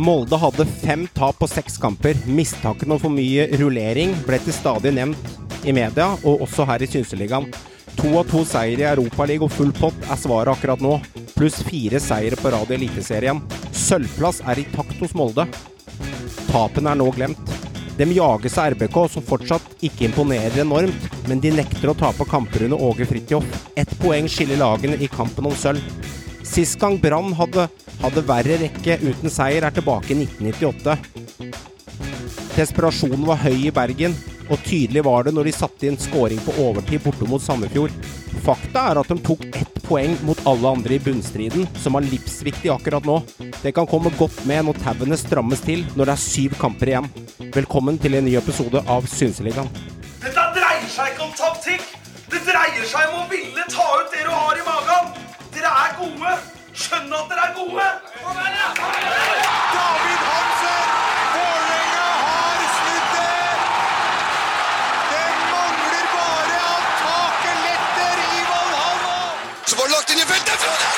Molde hadde fem tap på seks kamper. Mistanken om for mye rullering ble til stadig nevnt i media, og også her i Synseligaen. To av to seire i Europaligaen og full pott er svaret akkurat nå, pluss fire seire på rad i Eliteserien. Sølvplass er i takt hos Molde. Tapene er nå glemt. De jages av RBK, som fortsatt ikke imponerer enormt, men de nekter å tape kamper under Åge Fridtjof. Ett poeng skiller lagene i kampen om sølv. Sist gang Brann hadde, hadde verre rekke uten seier, er tilbake i 1998. Desperasjonen var høy i Bergen, og tydelig var det når de satte inn skåring på overtid borte mot Sandefjord. Fakta er at de tok ett poeng mot alle andre i bunnstriden, som var livsviktig akkurat nå. Det kan komme godt med når tauene strammes til når det er syv kamper igjen. Velkommen til en ny episode av Synseligaen. Dette dreier seg ikke om taktikk. Det dreier seg om å ville ta ut det du har i magen. Dere er gode. Skjønn at dere er gode. David Hansen! Vålerenga har snudd det! Det mangler bare at taket letter i Valhalla! Så var det lagt inn i feltet! Frode!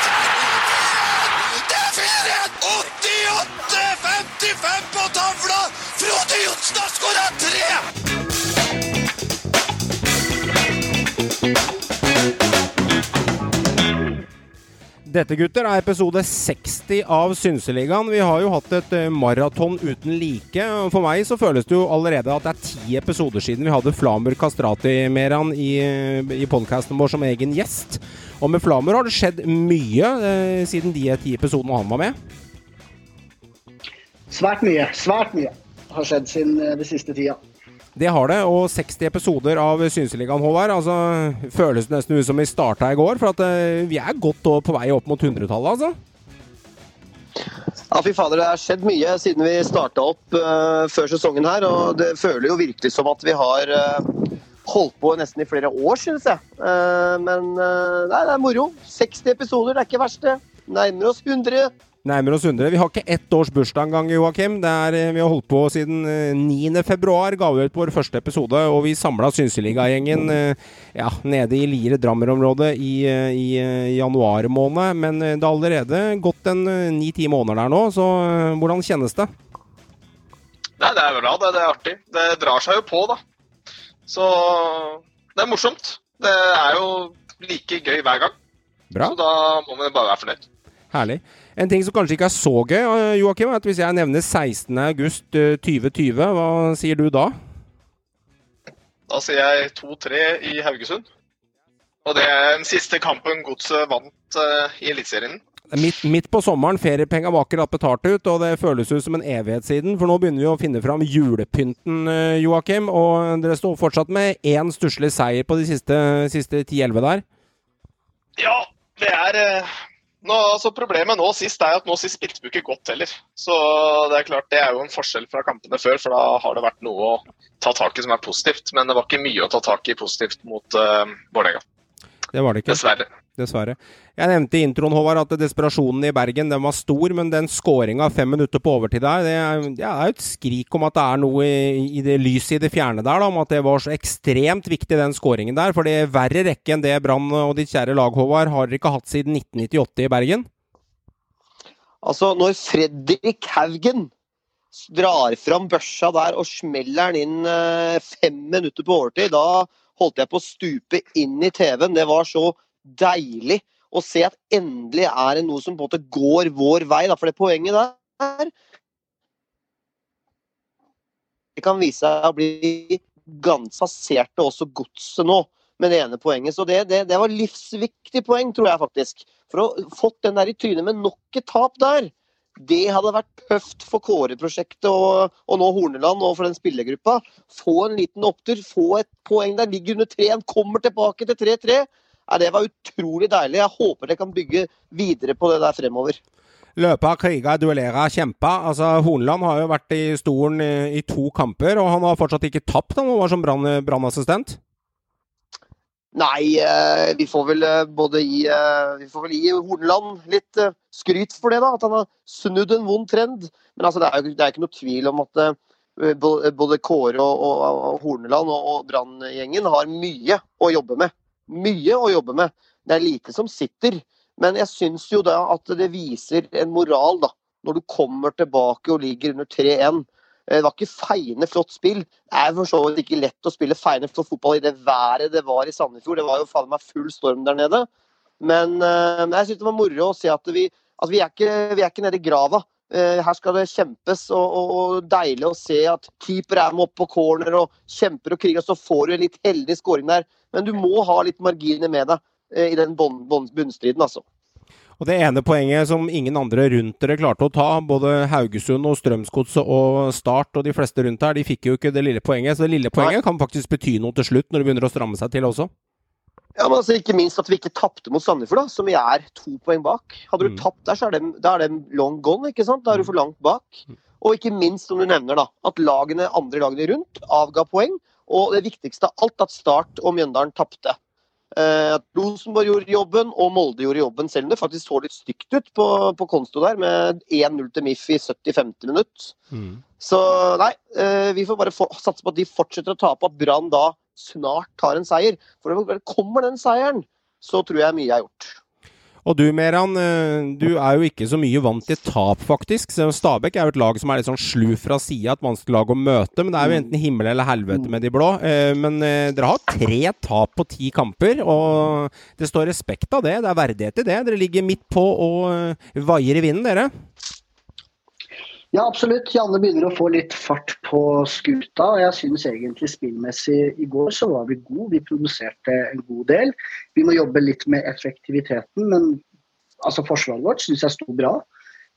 Det er 4-1! 88-55 på tavla! Frode Johnsen har skåra tre! Dette, gutter, er episode 60 av Synseligaen. Vi har jo hatt et eh, maraton uten like. For meg så føles det jo allerede at det er ti episoder siden vi hadde Flamur Kastrati-Meran i, eh, i podkasten vår som egen gjest. Og med Flamur har det skjedd mye eh, siden de ti episodene han var med. Svært mye. Svært mye har skjedd siden eh, det siste tida. Det har det, og 60 episoder av Synseligaen, Håvard. Altså, føles det nesten ut som vi starta i går. For at uh, vi er godt på vei opp mot 100-tallet, altså. Ja, fy fader, Det har skjedd mye siden vi starta opp uh, før sesongen her. og Det føler jo virkelig som at vi har uh, holdt på nesten i flere år, synes jeg. Men nei, det er moro. 60 episoder, det er ikke verst, det. Nærmer oss 100. Nærmer oss 100. Vi har ikke ett års bursdag engang, Joakim. Det er, vi har holdt på siden 9. februar, ga vi ut vår første episode. Og vi samla Synseliga-gjengen ja, nede i Liere-Drammer-området i, i, januar måned. Men det har allerede gått en ni-ti måneder der nå, så hvordan kjennes det? Nei, det er bra. Det, det er artig. Det drar seg jo på, da. Så det er morsomt. Det er jo like gøy hver gang. Bra. Så da må vi bare være fornøyd. Herlig. En ting som kanskje ikke er så gøy, Joakim, er at hvis jeg nevner 16.8.2020, hva sier du da? Da sier jeg 2-3 i Haugesund. Og det er den siste kampen Godset vant uh, i Eliteserien. Midt, midt, på sommeren, feriepenga var akkurat betalt ut, og det føles ut som en evighet siden. For nå begynner vi å finne fram julepynten, Joakim. Og dere står fortsatt med én stusslig seier på de siste, 10-11 der. Ja, det er uh nå, altså Problemet nå sist er at nå sist spilte vi ikke godt heller. Så det er klart det er jo en forskjell fra kampene før, for da har det vært noe å ta tak i som er positivt. Men det var ikke mye å ta tak i positivt mot uh, Vålerenga. Det var det ikke. Dessverre. Dessverre. Jeg nevnte i introen Håvard, at desperasjonen i Bergen den var stor, men den skåringa fem minutter på overtid der, det er, det er et skrik om at det er noe i, i det lyset i det fjerne der, da, om at det var så ekstremt viktig, den skåringen der. For det er verre rekke enn det Brann og ditt kjære lag, Håvard, har dere ikke hatt siden 1998 i Bergen? Altså, når Fredrik Haugen drar fram børsa der og smeller den inn eh, fem minutter på overtid, da holdt jeg på å stupe inn i TV-en. Det var så deilig å se at endelig er det noe som på en måte går vår vei. Da. For det poenget der Det kan vise seg å bli ganske passerte også godset nå med det ene poenget. Så det, det, det var livsviktig poeng, tror jeg faktisk. For å fått den der i trynet med nok et tap der. Det hadde vært tøft for Kåre-prosjektet og, og, nå Horneland og for den spillergruppa. Få en liten opptur, få et poeng der, ligger under 3-1, kommer tilbake til 3-3. Ja, det var utrolig deilig. Jeg håper det kan bygge videre på det der fremover. Løpe, kriga, duellere, kjempe. Altså, Horneland har jo vært i stolen i, i, to kamper, og han har fortsatt ikke tapt. Han var som brannassistent. Nei, eh, vi får vel eh, både gi, eh, vi får vel gi Horneland litt skryt for det, da. At han har snudd en vond trend. Men altså, det er jo det er ikke noe tvil om at både Kåre og, og, og Horneland og, og Brann-gjengen har mye å jobbe med. Mye å jobbe med. Det er lite som sitter. Men jeg syns jo da at det viser en moral, da. når du kommer tilbake og ligger under 3-1. Eh, Det var ikke feiende flott spill. Det er for så vidt ikke lett å spille feiende flott fotball i det været det var i Sandefjord. Det var jo faen meg full storm der nede. Men eh, jeg syns det var moro å se at vi, at vi, er, ikke, vi er ikke nede i grava. Eh, Her skal det kjempes, og, og, og deilig å se at keeper er med opp på corner og kjemper og kriger, og så får du en litt heldig scoring der. Men du må ha litt marginer med deg i den bunnstriden, altså. Og det ene poenget som ingen andre rundt dere klarte å ta, både Haugesund og Strømsgodset og Start og de fleste rundt her, de fikk jo ikke det lille poenget. Så det lille poenget kan faktisk bety noe til slutt, når det begynner å stramme seg til også. Ja, men altså Ikke minst at vi ikke tapte mot Sandefjord, da, som vi er to poeng bak. Hadde du Mm. tapt der, så er det, da er det long gone. ikke sant? Da er du for langt bak. Og ikke minst, som du nevner, da, at lagene, andre lagene rundt avga poeng. Og det viktigste av alt, at Start og Mjøndalen tapte. Eh, at Rosenborg gjorde jobben, og Molde gjorde jobben, selv om det faktisk så litt stygt ut på, på konsto der, med 1-0 til MIF i 70-50 minutt. Så nei, eh, vi får bare satse på at de fortsetter å tape, at Brann da snart tar en seier. For når det kommer den seieren, så tror jeg mye er gjort. Og du Meran, eh, du er jo ikke så mye vant til tap, faktisk. Stabæk er jo et lag som er litt sånn slu fra sida, et vanskelig lag å møte. Men det er jo enten himmel eller helvete med de blå. Eh, Men eh, dere har tre tap på ti kamper, og det står respekt av det. Det er verdighet i det. Dere ligger midt på og vaier i vinden, dere. Ja, absolutt. Janne begynner å få litt fart på skuta. og Jeg syns egentlig spillmessig i går så var vi gode. Vi produserte en god del. Vi må jobbe litt med effektiviteten, men altså forsvaret vårt syns jeg sto bra.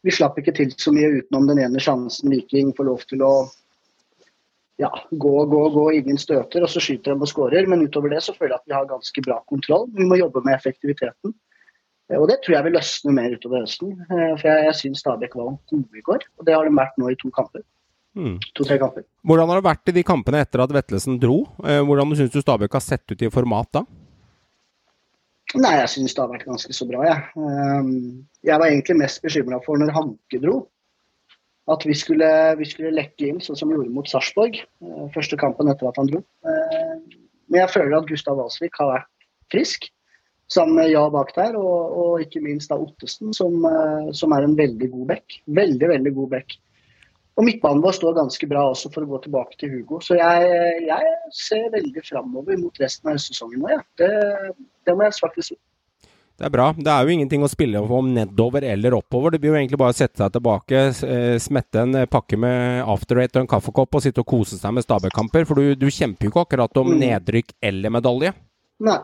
Vi slapp ikke til så mye utenom den ene sjansen Viking får lov til å ja, gå, gå, gå, ingen støter, og så skyter de og skårer. Men utover det så føler jeg at vi har ganske bra kontroll. Vi må jobbe med effektiviteten. Eh, Og det tror jeg vil løsne mer utover høsten. eh, For jeg, jeg syns Stabæk var gode i går. Og det har de vært nå i to kamper. Mm. To-tre kamper. Hvordan har det vært i de kampene etter at Vetlesen dro? Eh, Hvordan syns du Stabæk har sett ut i format da? Nei, jeg syns det har vært ganske så bra, jeg. Um, Jeg var egentlig mest bekymra for når Hanke dro. At vi skulle, vi skulle lekke inn, sånn som vi gjorde mot Sarpsborg. Første kampen etter at han dro. Men jeg føler at Gustav Walsvik har vært frisk. Sammen med Ja bak der, og, og ikke minst da Ottesen, som, eh, som er en veldig god back. Veldig, veldig god back. Og midtbanen vår står ganske bra også, for å gå tilbake til Hugo. Så jeg, jeg ser veldig framover mot resten av høstsesongen nå, ja. Det, det må jeg faktisk si. Det er bra. Det er jo ingenting å spille om nedover eller oppover. Det blir jo egentlig bare å sette seg tilbake, eh, smette en eh, pakke med after eight og en kaffekopp og sitte og kose seg med Stabæk-kamper. For du, du kjemper jo ikke akkurat om Mm. nedrykk eller medalje. Nei.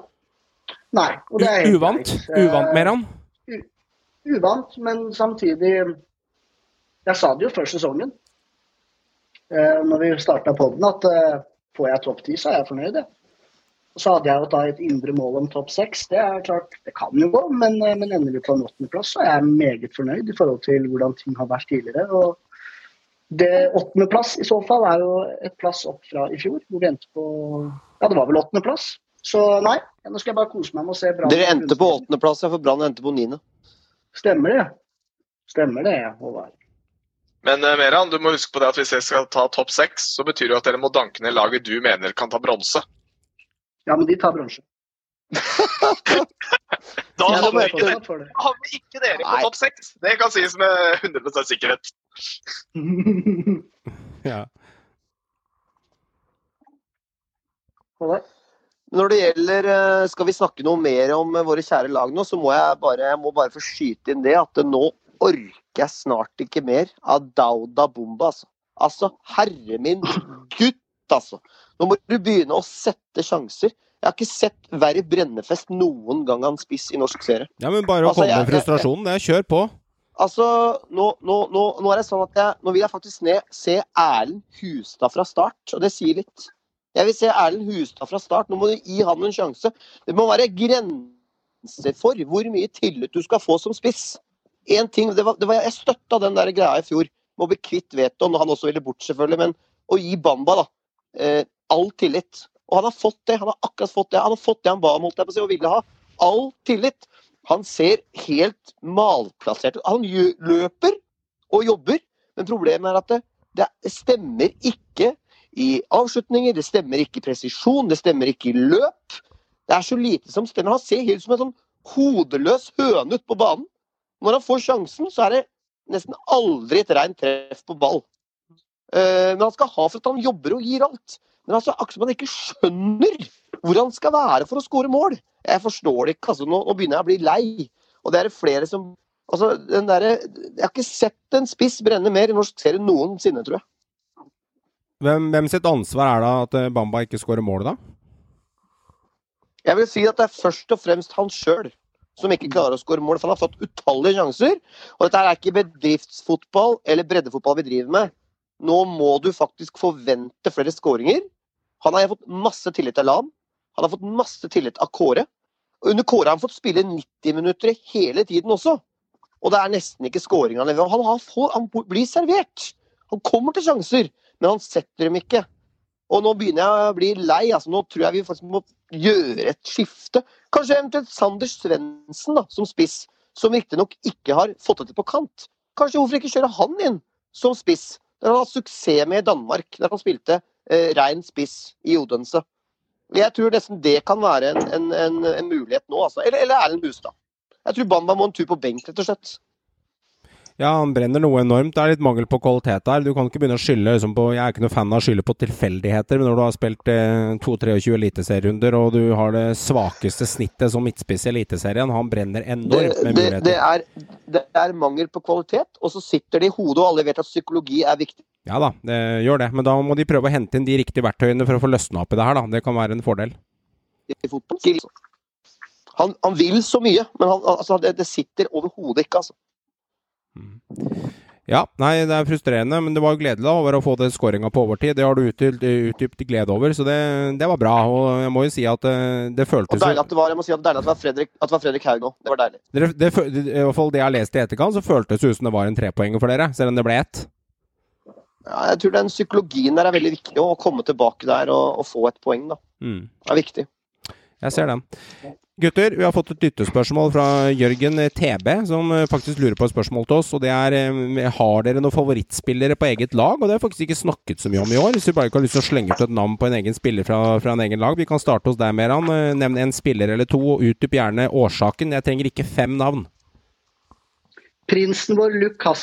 Nei. Og det er uvant. greit. Uvant, Meran. Uvant, men samtidig Jeg sa det jo før sesongen, uh, når vi starta poden, at eh, får jeg topp ti, så er jeg fornøyd. jeg. Så hadde jeg jo da et indre mål om topp seks. Det er klart, det kan jo gå, men, eh, men ender vi på en åttendeplass, så er jeg meget fornøyd i forhold til hvordan ting har vært tidligere. og det Åttendeplass i så fall er jo et plass opp fra i fjor, hvor vi endte på Ja, det var vel åttendeplass. Så nei, nå skal jeg bare kose meg med å se Brann. Dere endte på åttendeplass, ja, for Brann endte på niende. Stemmer det. Stemmer det, Håvard. Men uh, Meran, du må huske på det at hvis jeg skal ta topp seks, så betyr det jo at dere må danke ned laget du mener kan ta bronse. Ja, men de tar bronse. Da Ja, det havner ikke, ikke dere på topp seks. Det kan sies med 100% sikkerhet. Ja. Håvard? Når det gjelder eh, Skal vi snakke noe mer om eh, våre kjære lag nå, så må jeg bare, jeg må bare få skyte inn det at nå orker jeg snart ikke mer av Dauda Bomba, altså. Altså, herre min gutt, altså. Nå må du begynne å sette sjanser. Jeg har ikke sett verre brennefest noen gang han spiss i norsk serie. ja, men bare å Altså, komme med frustrasjonen. Det er kjør på. Altså, nå, nå, nå, nå er det sånn at jeg, nå vil jeg faktisk ned, se Erlend Hustad fra start, og det sier litt. Jeg vil se Erlend Hustad fra start. Nå må du gi han en sjanse. Det må være grenser for hvor mye tillit du skal få som spiss. En ting, det var, det var, Jeg støtta den der greia i fjor med å bli kvitt Veton, og han også ville bort, selvfølgelig, men å gi Bamba da, eh, all tillit. Og han har fått det. Han har akkurat fått det. Han har fått det han ba om, holdt jeg på å si, og ville ha. All tillit. Han ser helt malplassert ut. Han løper og jobber, men problemet er at det, det stemmer ikke i avslutninger, det stemmer ikke i presisjon, det stemmer ikke i løp. Det er så lite som stemmer. Han ser helt som en sånn hodeløs høne ute på banen. Når han får sjansen, så er det nesten aldri et rent treff på ball. Eh, men han skal ha for at han jobber og gir alt. Men altså, akkurat som han ikke skjønner hvor han skal være for å skåre mål. Jeg forstår det ikke. altså Nå, nå begynner jeg å bli lei. Og det er flere som altså, den der, Jeg har ikke sett en spiss brenne mer i norsk serie noensinne, tror jeg. Hvem, hvem sitt ansvar er det at eh, Bamba ikke skårer mål, da? Jeg vil si at det er først og fremst han sjøl som ikke klarer å skåre mål. For han har fått utallige sjanser. Og dette er ikke bedriftsfotball eller breddefotball vi driver med. Nå må du faktisk forvente flere skåringer. Han har fått masse tillit av Lan. Han har fått masse tillit av Kåre. Og under Kåre har han fått spille 90 minutter hele tiden også. Og det er nesten ikke skåring han leverer. Han, han blir servert. Han kommer til sjanser, men han setter dem ikke. Og nå begynner jeg å bli lei. altså Nå tror jeg vi faktisk må gjøre et skifte. Kanskje eventuelt Sander Svendsen som spiss, som riktignok ikke har fått det til på kant. Kanskje hvorfor ikke kjøre han inn som spiss? Det har han hatt suksess med i Danmark, der han spilte eh, rein spiss i Odense. Jeg tror nesten det kan være en, en, en, en mulighet nå, altså. Eller, eller Erlend Bustad. Jeg tror Bamba må en tur på benk, rett og slett. Ja, han brenner noe enormt. Det er litt mangel på kvalitet der. Du kan ikke begynne å skylde liksom, på Jeg er ikke noe fan av å skylde på tilfeldigheter, men når du har spilt eh, 2-23 eliteserierunder og du har det svakeste snittet som midtspiss i Eliteserien, han brenner enormt med muligheter. Det, det, er, det, er, mangel på kvalitet, og så sitter det i hodet, og alle vet at psykologi er viktig. Ja da, det gjør det, men da må de prøve å hente inn de riktige verktøyene for å få løsna opp i det her, da. Det kan være en fordel. Han, han vil så mye, men han, altså, det, det sitter overhodet ikke, altså. Ja, nei, det er frustrerende, men det var gledelig da, over å få den skåringa på overtid. Det har du utdypt glede over, så det, det, var bra. Og jeg må jo si at det, eh, det føltes og deilig at det var, Jeg må si at deilig at det var Fredrik, at det var Fredrik Haug nå. Det var deilig. Det, det, I hvert fall det jeg har lest i etterkant, så føltes det ut som det var en trepoenger for dere, selv om det ble ett. Ja, jeg tror den psykologien der er veldig viktig, å komme tilbake der og, og få et poeng. da. Mm. Det er viktig. Jeg ser den. Gutter, vi har fått et lyttespørsmål fra Jørgen TB, som eh, faktisk lurer på et spørsmål til oss. og det er eh, Har dere noen favorittspillere på eget lag? Og det har faktisk ikke snakket så mye om i år. Hvis du bare ikke har lyst til å slenge ut et navn på en egen spiller fra, fra en egen lag. Vi kan starte hos deg, Meran. Eh, nevn en spiller eller to, og utdyp gjerne årsaken. Jeg trenger ikke fem navn. Prinsen vår, Luke.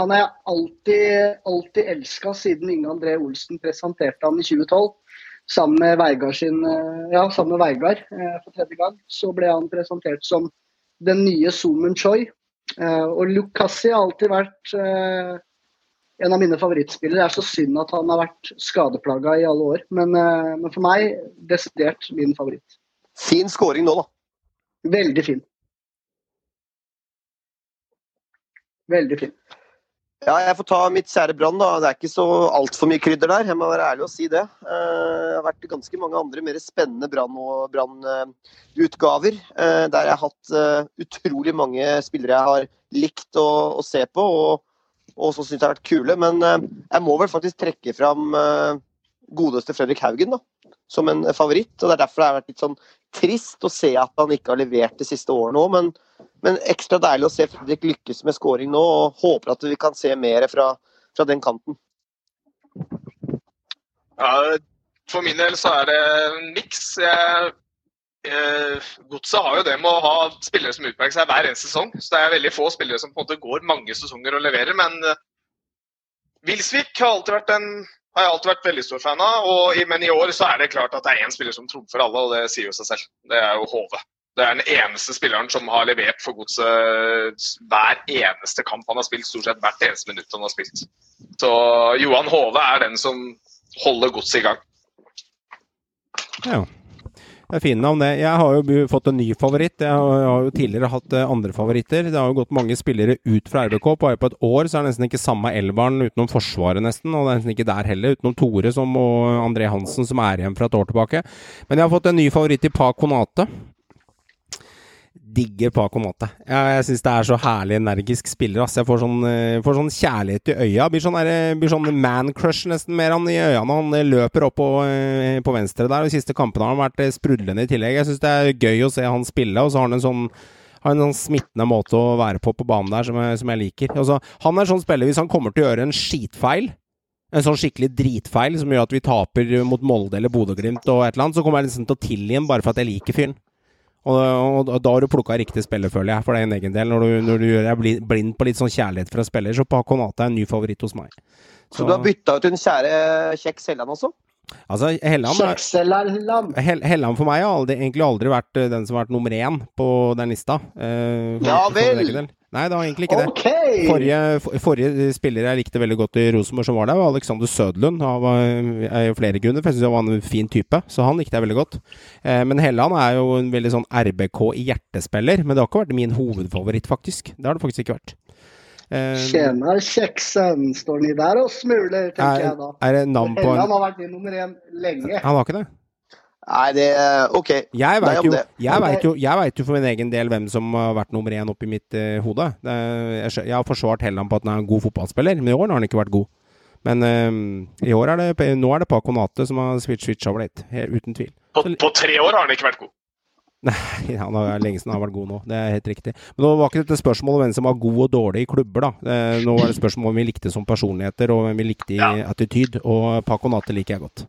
Han har jeg alltid, alltid elska siden Inge André Olsen presenterte han i 2012 sammen med Veigard sin eh, Ja, sammen med Veigard eh, for tredje gang, så ble han presentert som den nye Zoomen Choi. Eh, og Lukassi har alltid vært en av mine favorittspillere. Det er så synd at han har vært skadeplaga i alle år. Men, men for meg desidert min favoritt. Fin scoring nå, da. Veldig fin. Veldig fin. Ja, jeg får ta mitt kjære Brann, da. Det er ikke så altfor mye krydder der. Jeg må være ærlig og si det. Eh, det har vært ganske mange andre mer spennende Brann-utgaver. Eh, der jeg har hatt eh, utrolig mange spillere jeg har likt å, å se på, og, og som syns har vært kule. Men jeg må vel faktisk trekke fram godeste Fredrik Haugen da, som en favoritt. og Det er derfor det har vært litt sånn trist å se at han ikke har levert de siste årene òg. Men men ekstra deilig å se Fredrik lykkes med scoring nå, og håper at vi kan se mer fra, fra den kanten. Ja, for min del så er det en miks. Eh, Godset har jo det med å ha spillere som utmerker seg hver eneste sesong. Så det er veldig få spillere som på en måte går mange sesonger og leverer. Men eh, Wilsvik har, alltid vært en, har jeg alltid vært veldig stor fan av. Og, men i år så er det klart at det er én spiller som trumfer alle, og det sier jo seg selv. Det er jo Hove. Det er den eneste spilleren som har levert for godset hver eneste kamp han har spilt. Stort sett hvert eneste minutt han har spilt. Så Johan Hove er den som holder godset i gang. Ja. Det er fine navn, det. Jeg har jo fått en ny favoritt. Jeg har jo tidligere hatt eh, andre favoritter. Det har jo gått mange spillere ut fra RBK. Bare på et år så er det nesten ikke samme elveren utenom Forsvaret, nesten. Og det er nesten ikke der heller, utenom Tore som, og André Hansen, som er igjen fra et år tilbake. Men jeg har fått en ny favoritt i Pa Konate digger Paco Mate. Ja, jeg syns det er så herlig energisk spiller. Ass. Jeg får sånn, eh, får sånn, kjærlighet i øya. Blir sånn, blir sånn man-crush nesten mer han i når Han eh, løper opp på, eh, på venstre der. De siste kampene har han vært sprudlende i tillegg. Jeg syns det er gøy å se han spille, og så har han en sånn har en sånn smittende måte å være på på banen der som jeg, som jeg liker. Altså, han er sånn spiller hvis han kommer til å gjøre en skitfeil, en sånn skikkelig dritfeil som gjør at vi taper mot Molde eller Bodø-Glimt og et eller annet, så kommer jeg liksom til å tilgi ham bare for at jeg liker fyren. Og, og, og da har du plukka riktig spiller, føler jeg, for din egen del. Når du, når du gjør deg blind på litt sånn kjærlighet fra spiller, så Paconate er en ny favoritt hos meg. Så du har bytta ut din kjære Kjekk Selland også? Altså, Helland. Helland for meg har aldri, egentlig aldri vært eh, den som har vært nummer én på den lista. eh, for- Ja for vel. Nei, det var egentlig ikke det. OK! Forrige, for- forrige spiller jeg likte veldig godt i Rosenborg som var der, var Alexander Sødlund. Han var er flere grunner, for jeg syns han var en fin type, så han likte jeg veldig godt. Eh, men Helland er jo en veldig sånn RBK i hjertespiller, men det har ikke vært min hovedfavoritt, faktisk. Det har det faktisk ikke vært. Eh, Tjener kjeksen, står ni der og smuler, tenker jeg da. er, er det navn på Helland har vært din nummer én lenge. Han har ikke det? Nei, det OK. Jeg veit jo, vet jo, jo for min egen del hvem som har vært nummer én oppi mitt uh, hode. Det, er- jeg, jeg har forsvart Helland på at han er en god fotballspiller, men i år har han ikke vært god. Men uh, i år er det, nå er det Paco Nate som har switch, switcha over litt, uten tvil. På, på tre år har han ikke vært god. Nei, han har lenge siden han har vært god nå, det er helt riktig. Men nå var ikke dette spørsmålet om hvem som var god og dårlig i klubber, da. Eh, Nå var det spørsmål om vi likte som personligheter, og hvem vi likte i Ja. attityd. Og Paco Nate liker jeg godt.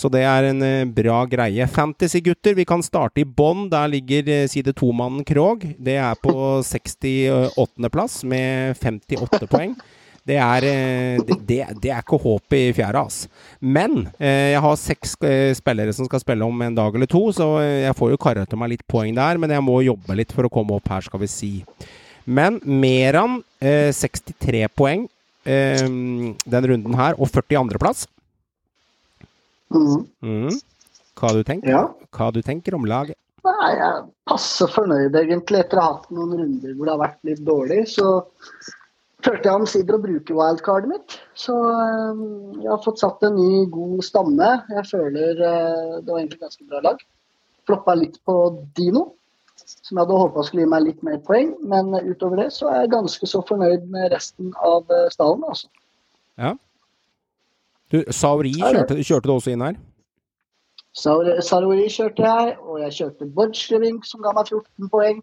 Så det er en eh, bra greie. Fantasy-gutter, vi kan starte i bånn. Der ligger eh, side to-mannen Krog. Det er på 68.-plass med 58 poeng. Det er, eh, det, det, er ikke håp i fjæra, ass. Men jeg har seks spillere som skal spille om en dag eller to, så jeg får jo kara til meg litt poeng der, men jeg må jobbe litt for å komme opp her, skal vi si. Men Meran, eh, 63 poeng den runden her, og 42.-plass. Mhm. Mm. Hva du tenker? Ja. Hva du tenker om laget? Nei, jeg er passe fornøyd egentlig etter å ha hatt noen runder hvor det har vært litt dårlig. Så følte jeg omsider å bruke wildcardet mitt. Så eh, jeg har fått satt en ny, god stamme. Jeg føler eh, det var egentlig ganske bra lag. Floppa litt på Dino, som jeg hadde håpa skulle gi meg litt mer poeng. Men utover det så er jeg ganske så fornøyd med resten av eh, stallen. Altså. Du, Sauri kjørte, kjørte du også inn her? Sarori kjørte jeg, og jeg kjørte Bodjevink, som ga meg 14 poeng.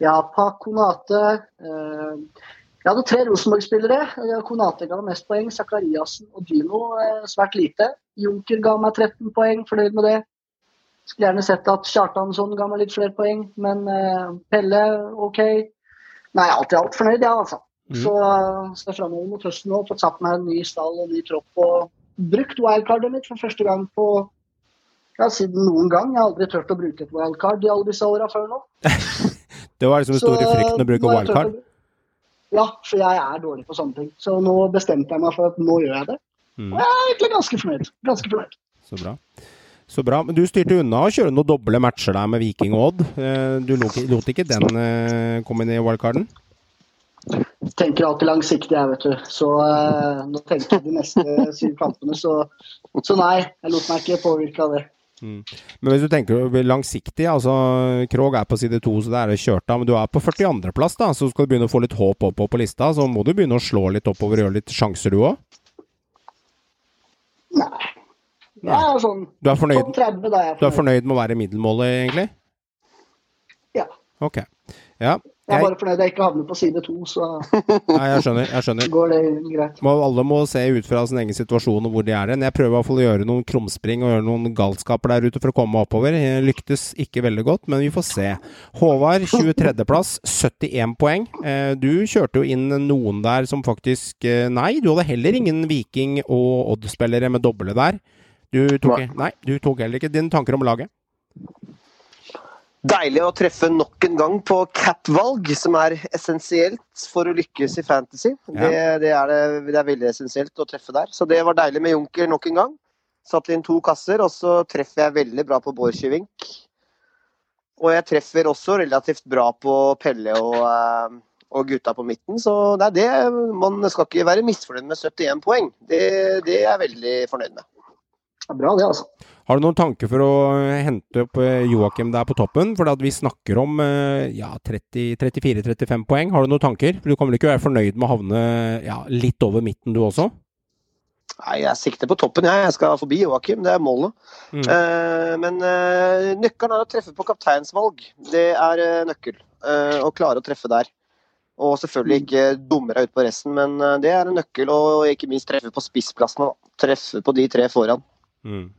Jeg har Pakonate. Eh, jeg hadde tre Rosenborg-spillere. Konate ga mest poeng. Zakariassen og Dino eh, svært lite. Junker ga meg 13 poeng, fornøyd med det. Skulle gjerne sett at Kjartansson ga meg litt flere poeng, men eh, Pelle OK. Nei, alt i alt fornøyd, jeg, ja, altså. Mm. Så jeg framover mot høsten nå. Fått satt meg en ny stall og ny tropp og brukt wildcardet mitt for første gang på ja, siden noen gang. Jeg har aldri turt å bruke et wildcard i alle disse åra før nå. Det var liksom den store frykten å bruke wildcard. å- Ja, for jeg er dårlig på sånne ting. Så nå bestemte jeg meg for at nå gjør jeg det. Mm. Jeg er egentlig ganske fornøyd. Ganske fornøyd. Så bra. Så bra. Men du styrte unna å kjøre noen doble matcher der med Viking og Odd. Eh, Du lot, lot ikke den eh, komme inn i wildcarden? Tenker alltid langsiktig, jeg, vet du. Så eh, nå tenker jeg de neste syv kampene, så, så nei. Jeg lot meg ikke påvirke av det. Men hvis du tenker langsiktig, altså Krog er på side to, så det er det kjørt av. Men du er på 42.-plass, da, så skal du begynne å få litt håp opp på lista. Så må du begynne å slå litt oppover og gjøre litt sjanser, du òg. Nei. Jeg er sånn Du er fornøyd, 30, da er jeg du er fornøyd. fornøyd med å være middelmålet, egentlig? Ja. Ok. Ja. Jeg er bare fornøyd jeg ikke havner på side to, så nei, jeg skjønner. Jeg skjønner. går det greit. Må, alle må se ut fra sin egen situasjon og hvor de er hen. Jeg prøver i hvert fall å gjøre noen krumspring og gjøre noen galskaper der ute for å komme oppover. Jeg lyktes ikke veldig godt, men vi får se. Håvard, 23.-plass, 71 poeng. Eh, Du kjørte jo inn noen der som faktisk eh, Nei, du hadde heller ingen Viking- og Odd-spillere med doble der. Du tok, nei, du tok heller ikke dine tanker om laget. Deilig å treffe nok en gang på cap-valg, som er essensielt for å lykkes i fantasy. Ja. Det, det, er det, det er veldig essensielt å treffe der. Så det var deilig med Junker nok en gang. Satt inn to kasser, og så treffer jeg veldig bra på Bård Kyvink. Og jeg treffer også relativt bra på Pelle og, eh, og gutta på midten. Så det er det. Man skal ikke være misfornøyd med 71 poeng. Det, det er jeg veldig fornøyd med. Det er bra, det, altså. Har du noen tanker for å hente opp eh, Joakim der på toppen? For vi snakker om eh, ja, 30-34-35 poeng. Har du noen tanker? For Du kommer ikke være fornøyd med å havne ja, litt over midten, du også? Nei, jeg sikter på toppen, jeg. Jeg skal forbi Joakim, det er målet. Mm. Uh, men uh, nøkkelen er å treffe på kapteinsvalg. Det er uh, nøkkel. Eh, å klare å treffe der. Og selvfølgelig ikke dumme deg ut på resten, men eh, det er en nøkkel. Og ikke minst treffe på spissplassene. Treffe på de tre foran. Mm.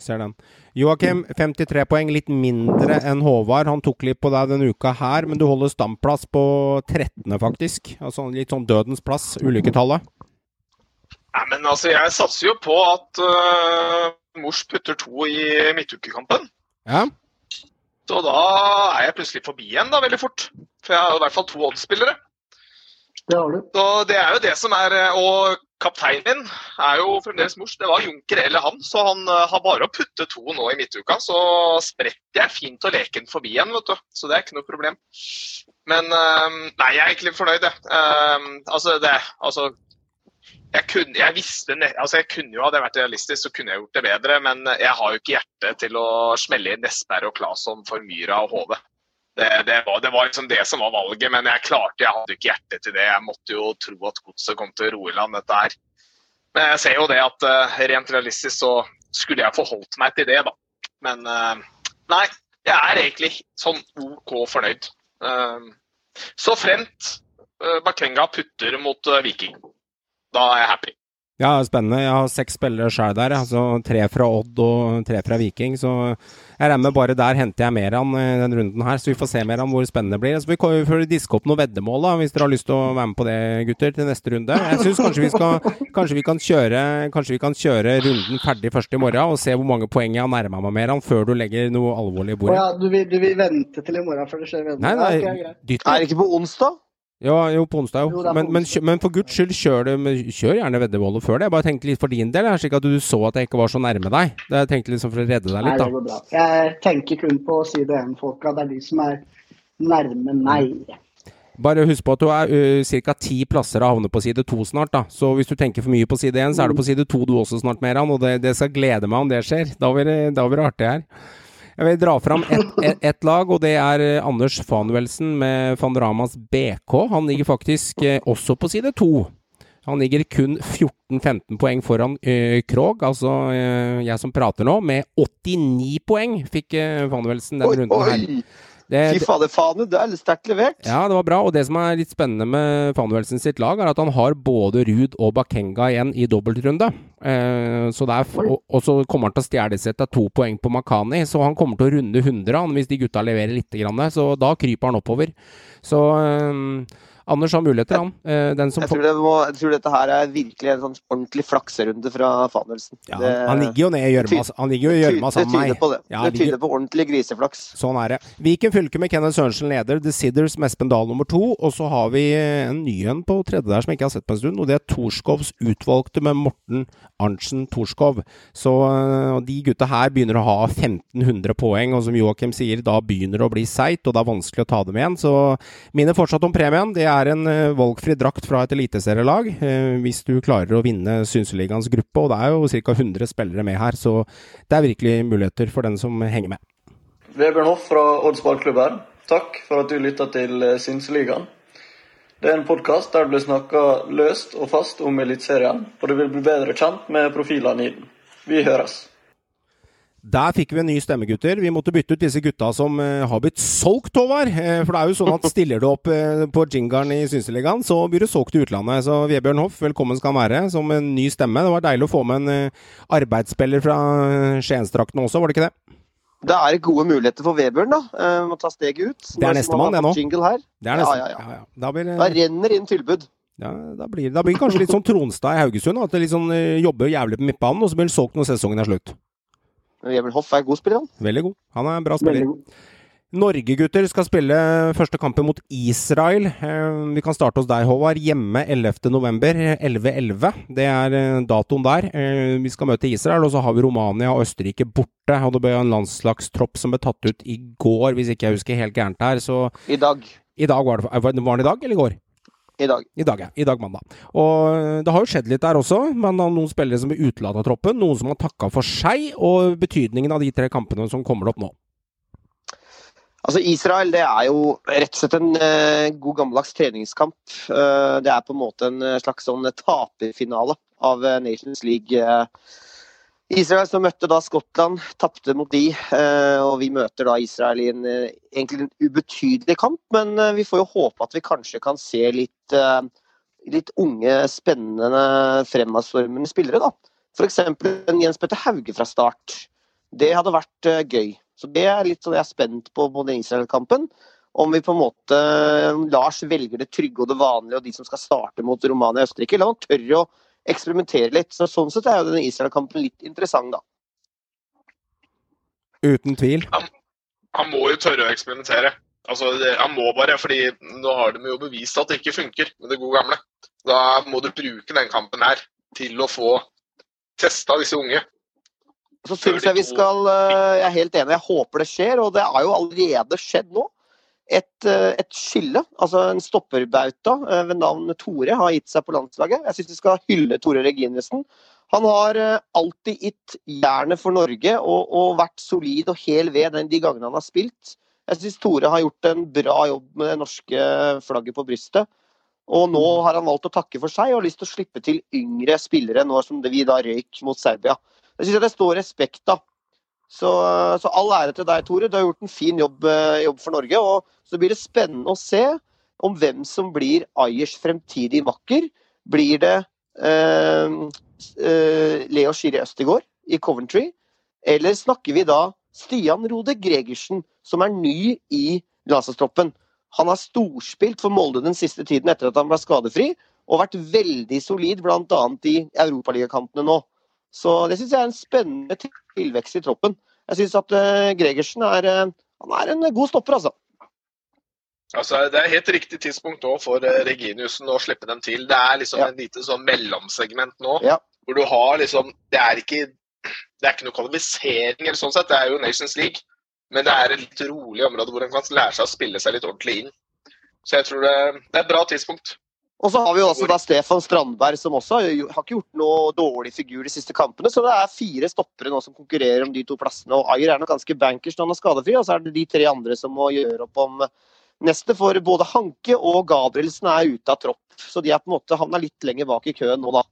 Ser den. Joakim, 53 poeng, litt mindre enn Håvard. Han tok litt på deg denne uka her, men du holder standplass på 13., faktisk. Altså litt sånn dødens plass, ulykketallet. Nei, men altså, jeg satser jo på at uh, Mors putter to i midtukekampen. Ja. Så da er jeg plutselig forbi igjen da, veldig fort. For jeg har i hvert fall to Odd-spillere. Det har du. Så det er jo det som er eh, Og kapteinen min er jo fremdeles mors. Det var Junker eller han, så han eh, har bare å putte to nå i midtuka. Så spretter jeg fint og leken forbi igjen, vet du. Så det er ikke noe problem. Men eh, nei, jeg er egentlig fornøyd, jeg. altså, det Altså jeg kunne, jeg visste, altså jeg kunne jo Hadde jeg vært realistisk, så kunne jeg gjort det bedre. Men jeg har jo ikke hjerte til å smelle inn Nesberg og Claesson for Myra og HV. Det, det, var, det, var, liksom det som var valget, men jeg klarte, jeg hadde ikke hjerte til det. Jeg måtte jo tro at godset kom til å roe i land dette her. Men jeg ser jo det at uh, rent realistisk så skulle jeg forholdt meg til det, da. Men uh, nei, jeg er egentlig sånn OK fornøyd. Uh, så fremt Bakenga putter mot Viking. Da er jeg happy. Ja, spennende. Jeg har seks spillere sjøl der. altså Tre fra Odd og tre fra Viking. Så jeg regner med bare der henter jeg mer an eh, den runden her. Så vi får se mer an hvor spennende det blir. Så vi får diske opp noen veddemål, da, hvis dere har lyst til å være med på det, gutter, til neste runde. Jeg syns kanskje vi skal kanskje vi kan kjøre Kanskje vi kan kjøre runden ferdig først i morgen og se hvor mange poeng jeg har nærma meg mer an før du legger noe alvorlig i bordet. Ja, du vil, du vil, vente til i morgen før det skjer veddemål? Nei, nei, okay, er det ikke på onsdag? Ja, jo, på onsdag, jo. Men, men, men, for guds skyld, kjør, det, kjør gjerne veddemålet før det. Jeg bare tenkte litt for din del, slik at du så at jeg ikke var så nærme deg. Jeg tenkte liksom for å redde deg litt, da. Nei, det går bra. Jeg tenker kun på side 1-folka. Det er de som er nærme meg. Bare husk på at du er uh, ca. ti plasser av havne på side to snart. da. Så hvis du tenker for mye på side én, så er du på side to du også snart, Meran. Og det, det, skal glede meg om det skjer. Da blir det, da blir det artig her. Jeg vil dra fram ett et, et lag, og det er eh, Anders Fanuelsen med Fandoramas BK. Han ligger faktisk eh, også på side to. Han ligger kun 14-15 poeng foran uh, Krog, altså uh, jeg som prater nå, med 89 poeng fikk uh, Fanuelsen den runden her. Det, Fy fader, Fanu, det er litt sterkt levert. Ja, det var bra. Og det som er litt spennende med Fanuelsen sitt lag, er at han har både Ruud og Bakenga igjen i dobbeltrunde. Eh, så og, og, så kommer han til å stjele seg til to poeng på Makani, så han kommer til å runde 100 han, hvis de gutta leverer litt. Grann, så da kryper han oppover. Så eh, Anders har muligheter, han. Eh, jeg tror, må, jeg, tror dette her er virkelig en sånn ordentlig flakserunde fra Fanelsen. Ja, han, han ligger jo ned i gjørma sammen med meg. På det. Ja, det tyder på ordentlig griseflaks. Sånn er det. Viken fylke med Kenneth Sørensen leder, The Sidders med Espen Dahl nummer to. Og så har vi en ny en på tredje der som jeg ikke har sett på en stund, og det er Torskovs utvalgte med Morten Arntzen Torskov. Så uh, de gutta her begynner å ha 1500 poeng, og som Joakim sier, da begynner det å bli seigt, og det er vanskelig å ta dem igjen. Så minner fortsatt om premien. Det er er en uh, valgfri drakt fra et eliteserielag uh, hvis du klarer å vinne Synseligaens gruppe. Og det er jo ca. 100 spillere med her, så det er virkelig muligheter for den som henger med. Vebjørn Hoff fra Odds ballklubb her. Takk for at du lytta til eh, Synseligaen. Det er en podkast der det blir snakka løst og fast om Eliteserien, og du vil bli bedre kjent med profilene i den. Vi høres. Der fikk vi en ny stemme, gutter. Vi måtte bytte ut disse gutta som uh, har blitt solgt, Håvard. Uh, for det er jo sånn at stiller du opp uh, på jingeren i Synseligaen, så blir du solgt til utlandet. Så Vebjørn Hoff, velkommen skal han være som en ny stemme. Det var deilig å få med en arbeidsspiller fra Skiensdraktene også, var det ikke det? Det er gode muligheter for Vebjørn, da. Må ta steget ut. Det er nestemann, det nå. Her. Det er neste, ja, ja, ja. Da, blir, da, renner inn tilbud. Ja, da blir, da blir det kanskje litt sånn Tronstad i Haugesund. At det liksom jobber jævlig på midtbanen, og så blir han solgt når sesongen er slutt. Emil Hoff er god spiller, han. Veldig god. Han er en bra spiller. Norge-gutter skal spille første kampen mot Israel. Eh, vi kan starte hos deg, Håvard. Hjemme 11.11. 11.11. Det er eh, datoen der. Eh, vi skal møte Israel, og så har vi Romania og Østerrike borte. Og det ble en landslagstropp som ble tatt ut i går, hvis ikke jeg husker helt gærent her. Så I dag. I dag var det, var det i dag eller i går? I dag. I dag, ja. I dag mandag. Og eh, det har jo skjedd litt der også. Man har noen spillere som er utelatt av troppen, noen som har takka for seg, og betydningen av de tre kampene som kommer opp nå. Altså Israel det er jo rett og slett en uh, god gammeldags treningskamp. Uh, det er på en måte en slags sånn taperfinale av uh, Nations League. Israel som møtte da Skottland, tapte mot de. Eh, og vi møter da Israel i en eh, egentlig en ubetydelig kamp, men eh, vi får jo håpe at vi kanskje kan se litt, litt unge, spennende, fremadstormende spillere. da. F.eks. en Jens Petter Hauge fra start. Det hadde vært gøy. Så det er litt sånn jeg er spent på på den Israel-kampen. Om vi på en måte Lars velger det trygge og det vanlige, og de som skal starte mot Romania og Østerrike. La han tørre å eksperimentere litt. Så Sånn sett er jo denne Israel-kampen litt interessant, da. Uten tvil. Han, han må jo tørre å eksperimentere. Altså, det, Han må bare, fordi nå har de jo bevist at det ikke funker med det gode gamle. Da må du bruke den kampen her til å få testa disse unge. Så syns jeg vi skal eh, Jeg er helt enig, jeg håper det skjer, og det har jo allerede skjedd nå. Et, eh, et skille, altså en stopperbauta eh, ved navn Tore, har gitt seg på landslaget. Jeg syns vi skal hylle Tore Reginesen. Han har alltid gitt jernet for Norge og, og, vært solid og hel ved de gangene han har spilt. Jeg syns Tore har gjort en bra jobb med det norske flagget på brystet. Og nå har han valgt å takke for seg og har lyst til å slippe til yngre spillere, nå som vi da røyk mot Serbia. Jeg syns det står respekt av. Så, så, all ære til deg, Tore. Du har gjort en fin jobb, eh, jobb, for Norge. og Så blir det spennende å se om hvem som blir Ayers fremtidige makker. Blir det eh, eh, Leo Schiri Østegård i Coventry, eller snakker vi da Stian Rode Gregersen, som er ny i landslagstroppen? Han har storspilt for Molde den siste tiden etter at han ble skadefri, og vært veldig solid bl.a. i europaligakampene nå. Så det syns jeg er en spennende tilvekst i troppen. Jeg syns at uh, Gregersen er, uh, er, en god stopper, altså. Altså, Det er helt riktig tidspunkt nå for uh, Reginiussen å slippe dem til. Det er liksom ja. en lite sånn mellomsegment nå, ja. hvor du har liksom Det er ikke, det er ikke noe kvalifisering eller sånn sett, det er jo Nations League. Men det er et litt rolig område hvor en kan lære seg å spille seg litt ordentlig inn. Så jeg tror det, det er et bra tidspunkt. Og så har vi også da Stefan Strandberg, som også har ikke gjort noe dårlig figur de siste kampene. Så det er fire stoppere nå som konkurrerer om de to plassene. Og Ayer er nok ganske bankers når han er skadefri, og så er det de tre andre som må gjøre opp om neste. For både Hanke og Gabrielsen er ute av tropp, så de er på en måte havna litt lenger bak i køen nå, da.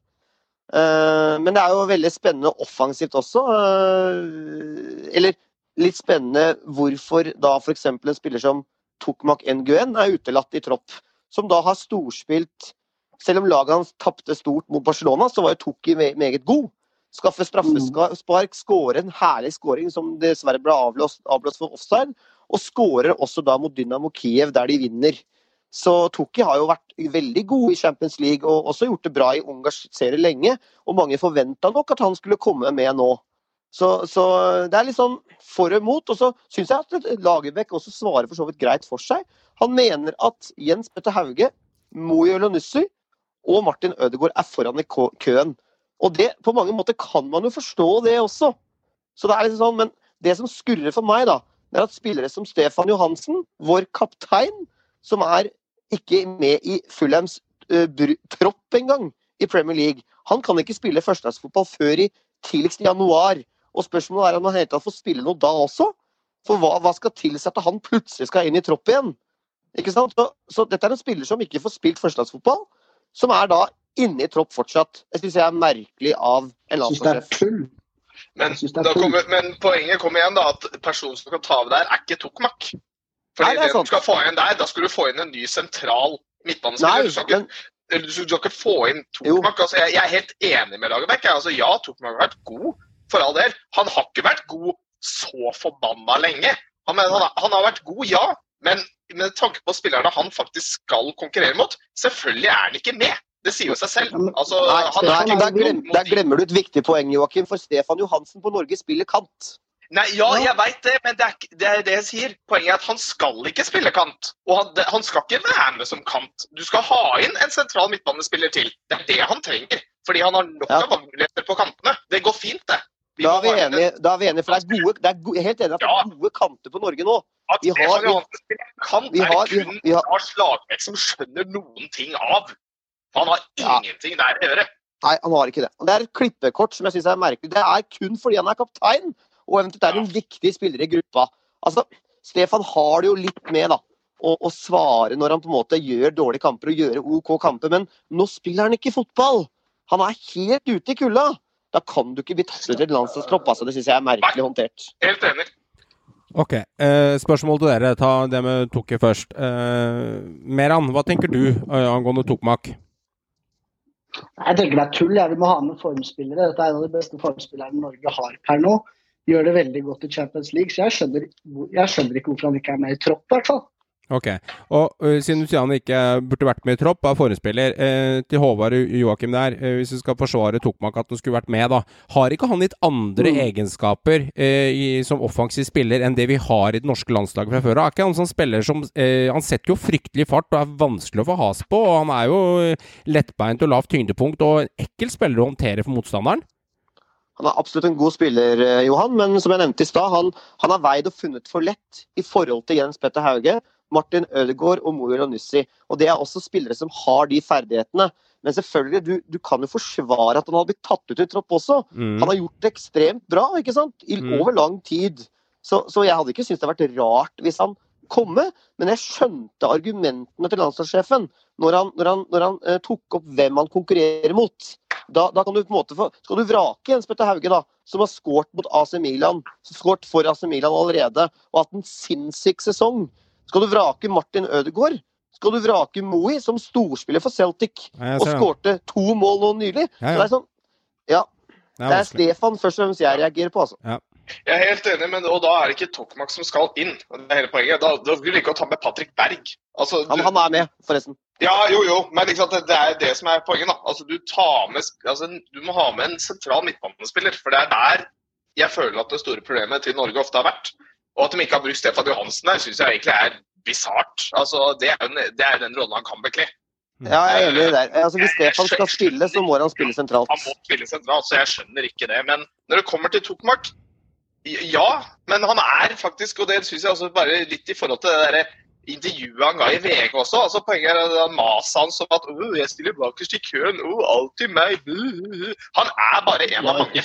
Eh, men det er jo veldig spennende offensivt også. Eh, eller litt spennende hvorfor da f.eks. en spiller som Tokmak Nguyen er utelatt i tropp, som da har storspilt Selv om laget hans tapte stort mot Barcelona, så var jo Tukki meget god. Skaffe straffespark, skåre en herlig skåring som dessverre ble avblåst, avblåst for offside, og skårer også da mot Dynamo Kiev, der de vinner. Så Tukki har jo vært veldig god i Champions League og også gjort det bra i Ungarns serie lenge. Og mange forventa nok at han skulle komme med nå. Så, så, det er litt sånn for og mot. Og så syns jeg at Lagerbäck også svarer for så vidt greit for seg. Han mener at Jens Petter Hauge, Mojo Elonussi og Martin Ødegaard er foran i køen. Og det, på mange måter kan man jo forstå det også. Så det er litt sånn, Men det som skurrer for meg, da, det er at spillere som Stefan Johansen, vår kaptein, som er ikke med i Fulhams uh, tropp engang i Premier League, han kan ikke spille førstedagsfotball før i tidligst i januar. Og spørsmålet er om han helt tatt får spille noe da også. For hva, hva skal tilsette han plutselig skal inn i tropp igjen? Ikke sant? Så, så dette er en spiller som ikke får spilt førstelagsfotball, som er da inne i tropp fortsatt. Jeg syns jeg er merkelig av en landslagssjef. Men, kommer, men, poenget kommer igjen da, at personen som kan ta over der, er ikke Tokmak. Fordi Nei, det, det du skal få inn der, da skal du få inn en ny sentral midtbanespiller. Du, skal ikke, du skal ikke få inn Tokmak. Altså, jeg, jeg, er helt enig med Lagerbäck. Altså, ja, Tokmak har vært god, for all del. Han har ikke vært god så forbanna lenge. Han, han, han har vært god, ja. Men med tanke på spillerne han faktisk skal konkurrere mot, selvfølgelig er han ikke med. Det sier jo seg selv. Altså, Nei, Stefan, der, glemmer, der, glemmer du et viktig poeng, Joakim. For Stefan Johansen på Norge spiller kant. Nei, Ja, jeg veit det, men det er, det er, det jeg sier. Poenget er at han skal ikke spille kant. Og han, han, skal ikke være med som kant. Du skal ha inn en sentral midtbanespiller til. Det er det han trenger. Fordi han har nok av ja. muligheter på kantene. Det går fint, det. Da er, vi enige, da er vi enige, for det er gode, det er gode, helt enig at det er gode kanter på Norge nå. Vi har, det kan, vi har, er kun vi har, Lars Lagerbäck som skjønner noen ting av. Han har ingenting der å gjøre. Nei, han har ikke det. Det er et klippekort som jeg syns er merkelig. Det er kun fordi han er kaptein, og eventuelt er en viktig spiller i gruppa. Altså, Stefan har det jo litt med, da. Å, å svare når han på en måte gjør dårlige kamper og gjør OK kamper, men nå spiller han ikke fotball. Han er helt ute i kulda. Da kan du ikke bli tatt ut i landslagstropp. Altså. Det syns jeg er merkelig håndtert. Helt enig. Ok. Eh, spørsmål til dere. Ta det med Tokke først. Eh, Meran, hva tenker du eh, angående Tokmak? Jeg tenker det er tull. Ja. Vi må ha med formspillere. Dette er en av de beste formspillerne Norge har per nå. gjør det veldig godt i Champions League. Så jeg skjønner, jeg skjønner ikke hvorfor han ikke er med i tropp, i hvert fall. Ok. Og uh, siden han ikke burde vært med i tropp, er forespiller, uh, til Håvard Joakim der, uh, hvis du skal forsvare Tokmak at han skulle vært med, da. Har ikke han litt andre mm. egenskaper i, som offensiv spiller enn det vi har i det norske landslaget fra før av? Er ikke han sånn spiller som Han setter jo fryktelig fart og er vanskelig å få has på, og han er jo lettbeint og lavt tyngdepunkt og en ekkel spiller å håndtere for motstanderen? Han er absolutt en god spiller, Johan, men som jeg nevnte i stad, han, han har veid og funnet for lett i forhold til Jens Petter Hauge. Martin Ødegaard og Moyo Nussi. Og det er også spillere som har de ferdighetene. Men selvfølgelig, du, du kan jo forsvare at han har blitt tatt ut i tropp også. Mm. Han har gjort det ekstremt bra ikke sant? I, mm. over lang tid. Så, så jeg hadde ikke syntes det hadde vært rart hvis han kom med, men jeg skjønte argumentene til landslagssjefen når han, når han, når han eh, tok opp hvem han konkurrerer mot. Da, da, kan du på en måte få, skal du vrake Jens Petter Hauge, da, som har skåret mot AC Milan, skåret for AC Milan allerede, og hatt en sinnssyk sesong. Skal du vrake Martin Ødegaard? Skal du vrake Moey, som storspiller for Celtic og skårte to mål nå nylig? Ja, ja. Så det er sånn Ja. Det er, det er Stefan først og fremst jeg reagerer på, altså. Ja. Jeg er helt enig, men, og da er det ikke Tokmak som skal inn. Det er hele poenget. Da, da vil du ikke ta med Patrick Berg. Altså, du, han, han, er med, forresten. Ja, jo, jo, men sant, det, det, er det som er poenget. da. Altså, du, med, altså, du må ha med en sentral midtbanespiller. For det er der jeg føler at det store problemet til Norge ofte har vært. Og at de ikke har brukt Stefan Johansen der, syns jeg egentlig er bisart. Altså, det, er jo, det er den rollen han kan bekle. Ja, jeg er enig der. Altså, hvis Stefan skal spille, så må han spille sentralt. Han må spille sentralt, så jeg skjønner ikke det. Men når det kommer til Tokmark, ja. Men han er faktisk, og det syns jeg også bare litt i forhold til det der intervjuet han ga i VG også. altså Poenget er at maset hans om at 'jeg stiller bakerst i køen', 'å, alltid meg Han er bare en av mange.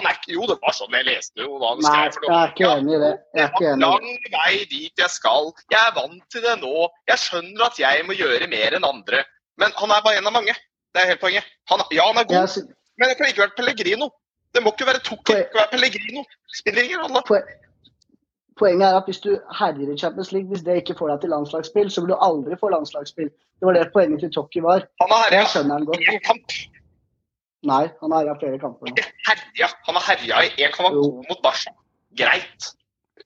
Han er ikke, jo, det var sånn jeg leste jo hva han Nei, skrev. jeg er ikke enig i det. Jeg er ikke enig. Lang vei dit jeg skal. Jeg er vant til det nå. Jeg skjønner at jeg må gjøre mer enn andre. Men han er bare en av mange. Det er helt poenget. Han, ja, han er god, jeg... men det kan ikke være Pellegrino. Det må ikke være Tukki, det kan være Pellegrino. Spiller ingen rolle. Poenget er at hvis du herjer i Champions League, hvis det ikke får deg til landslagsspill, så vil du aldri få landslagsspill. Det var det poenget til Tokki var. Han har herja. Nei, han har herja flere kamper. Herja. Han har herja i 1,2 mot Barca. Greit.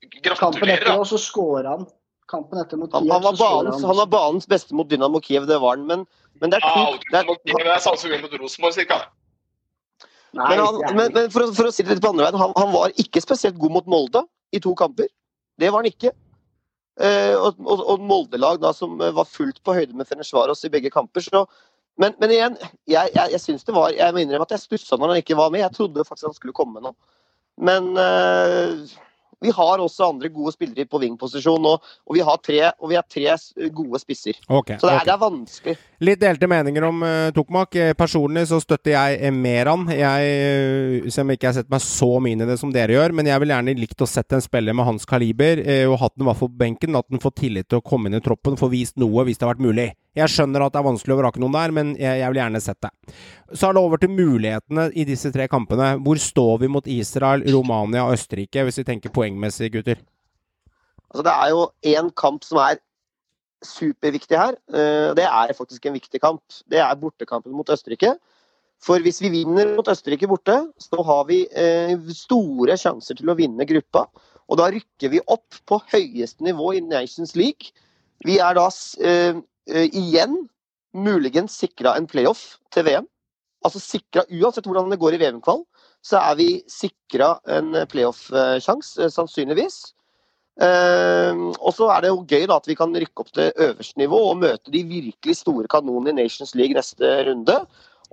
Gratulerer. Kampen etter og så skårer han. Kampen etter mot Kiev, han, han, var banens, han, var banens, beste mot Dynamo Kiev, det var han. Men, men det er to ja, det er, er samme som mot Rosenborg, cirka. Nei, men, han, men, men for, å, for, å, si det litt på andre veien, han, han, var ikke spesielt god mot Molde i to kamper. Det var han ikke. Eh, og, og, og Molde-lag som var fullt på høyde med Fenersvaros i begge kamper. Så men, men igjen, jeg, jeg, jeg synes det var Jeg må innrømme at jeg stussa når han ikke var med. Jeg trodde faktisk han skulle komme nå. Men uh, vi har også andre gode spillere på wing-posisjon, og, og, vi har tre, vi har tre gode spisser. Okay, så det er, okay. det er, vanskelig. Litt delte meninger om uh, Tokmak. Eh, personlig så støtter jeg Meran. Jeg, selv om ikke har sett meg så mye inn i det som dere gjør, men jeg vil gjerne likt å sette en spiller med hans kaliber, uh, og hatt den i hvert fall på benken. At den får tillit til å komme inn i troppen, få vist noe hvis det har vært mulig. Jeg skjønner at det er vanskelig å vrake noen der, men jeg, jeg vil gjerne sett det. Så er det over til mulighetene i disse tre kampene. Hvor står vi mot Israel, Romania og Østerrike, hvis vi tenker poengmessig, gutter? Altså, det er jo én kamp som er superviktig her. Eh, det er faktisk en viktig kamp. Det er bortekampen mot Østerrike. For hvis vi vinner mot Østerrike borte, så har vi eh, store sjanser til å vinne gruppa. Og da rykker vi opp på høyeste nivå i Nations League. Vi er da eh, igjen muligens sikra en playoff til VM altså sikra Uansett hvordan det går i VM-kvall, så er vi sikra en playoff-sjanse, eh, sannsynligvis. Uh, og så er det jo gøy da at vi kan rykke opp til øverste nivå og møte de virkelig store kanonene i Nations League neste runde.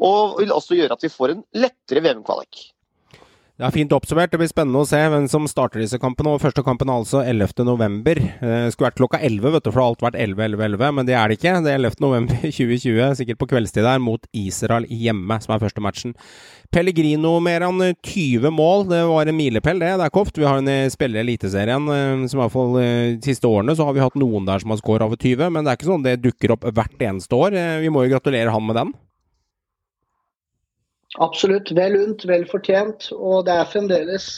Og vil også gjøre at vi får en lettere VM-kvalik. Det er fint oppsummert. Det blir spennende å se hvem som starter disse kampene. og Første kampen er altså 11.11. Det skulle vært klokka 11, vet du, for det har alt vært 11, 11, 11. Men det er det ikke. Det er 11.11.2020, sikkert på kveldstid der, mot Israel hjemme, som er første matchen. Pellegrino mer enn 20 mål. Det var en milepæl, det. Det er ikke ofte vi har en spiller i Eliteserien. Eh, som i hvert fall eh, de siste årene så har vi hatt noen der som har skåret over 20, men det er ikke sånn det dukker opp hvert eneste år. Eh, vi må jo gratulere han med den. Absolutt. Vel unt, vel fortjent. Og det er fremdeles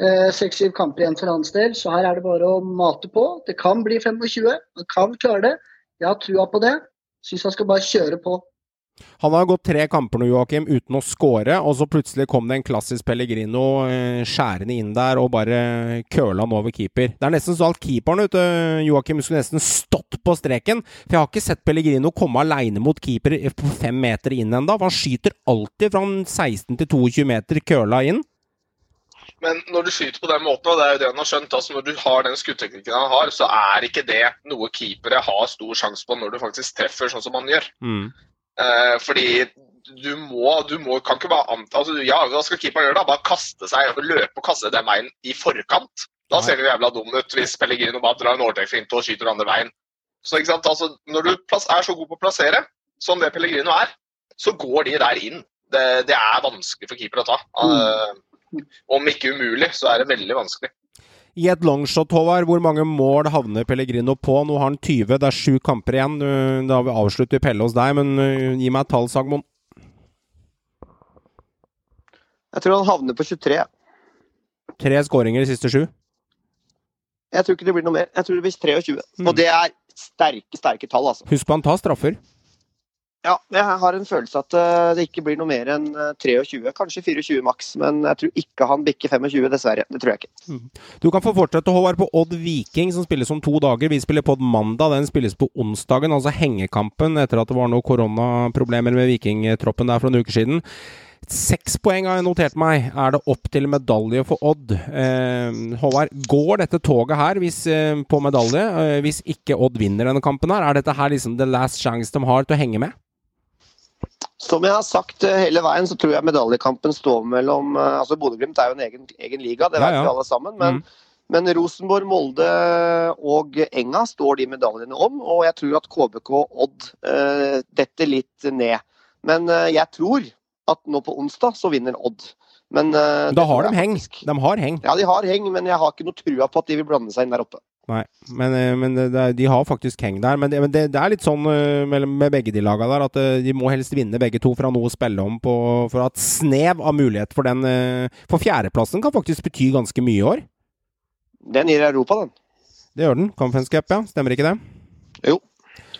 eh, seks-syv kamper igjen for hans del, så her er det bare å mate på. Det kan bli 25. Han kan klare det. Jeg har trua på det. Syns han skal bare kjøre på. Han har gått tre kamper nå, Joakim, uten å score, og så plutselig kom det en klassisk Pellegrino eh, skjærende inn der og bare køla han over keeper. Det er nesten så at keeperen ute, Joakim, skulle nesten stått på streken. For jeg har ikke sett Pellegrino komme aleine mot keeper på fem meter inn ennå. Han skyter alltid fra 16 til 22 meter køla inn. Men når du skyter på den måten, og det er jo det han har skjønt, altså når du har den skuddteknikken han har, så er ikke det noe keepere har stor sjanse på når du faktisk treffer sånn som han gjør. Mm. Eh, fordi du må, du må, kan ikke bare anta altså, Ja, hva skal keeperen gjøre da? Bare kaste seg og løpe og kaste den veien i forkant. Da ser det jo jævla dum ut hvis Pellegrino bare drar en overtrekksfinte og skyter andre veien. Så ikke sant, altså, Når du er så god på å plassere, som det Pellegrino er, så går de der inn. Det, det er vanskelig for keeper å ta. Uh, om ikke umulig, så er det veldig vanskelig. I et longshot, Håvard, hvor mange mål havner Pellegrino på? Nå har han 20, det er sju kamper igjen. Da vi avslutter Pelle hos deg, men gi meg et tall, Sagmoen. Jeg tror han havner på 23. Tre skåringer de siste sju? Jeg tror ikke det blir noe mer. Jeg tror det blir 23. Mm. Og det er sterke, sterke tall, altså. Husk på han tar straffer. Ja, jeg har en følelse at eh, det ikke blir noe mer enn 23, eh, kanskje 24 maks. Men jeg tror ikke han bikker 25, dessverre. Det tror jeg ikke. Mm. Du kan få fortsette, Håvard, på Odd Viking, som spilles om to dager. Vi spiller på mandag, den spilles på onsdagen, altså hengekampen etter at det var noen koronaproblemer med vikingtroppen der for noen uker siden. Seks poeng har jeg notert meg. Er det opp til medalje for Odd? Eh, Håvard, går dette toget her hvis, eh, på medalje eh, hvis ikke Odd vinner denne kampen? her? Er dette her liksom the last chance de har til å henge med? Som jeg har sagt eh, hele veien, så tror jeg medaljekampen står mellom eh, altså Bodø-Glimt er jo en egen, egen liga, det vet ja, ja. vi alle sammen. Men, mm. men, Rosenborg, Molde og Enga står de medaljene om. Og jeg tror at KBK og Odd uh, detter litt ned. Men uh, jeg tror at nå på onsdag så vinner Odd. Men, uh, da har de heng. De har heng. Ja, de har heng, men jeg har ikke noe trua på at de vil blande seg inn der oppe. Nei, men, eh, men det, de har faktisk heng der. Men, det, men det, det er litt sånn med, med begge de lagene der at uh, de må helst vinne begge to for å ha noe å spille om på, for å ha et snev av mulighet for den. For fjerdeplassen kan faktisk bety ganske mye i år. Den gir Europa, den. Det gjør den. Conference Cup, ja. Stemmer ikke det? Jo.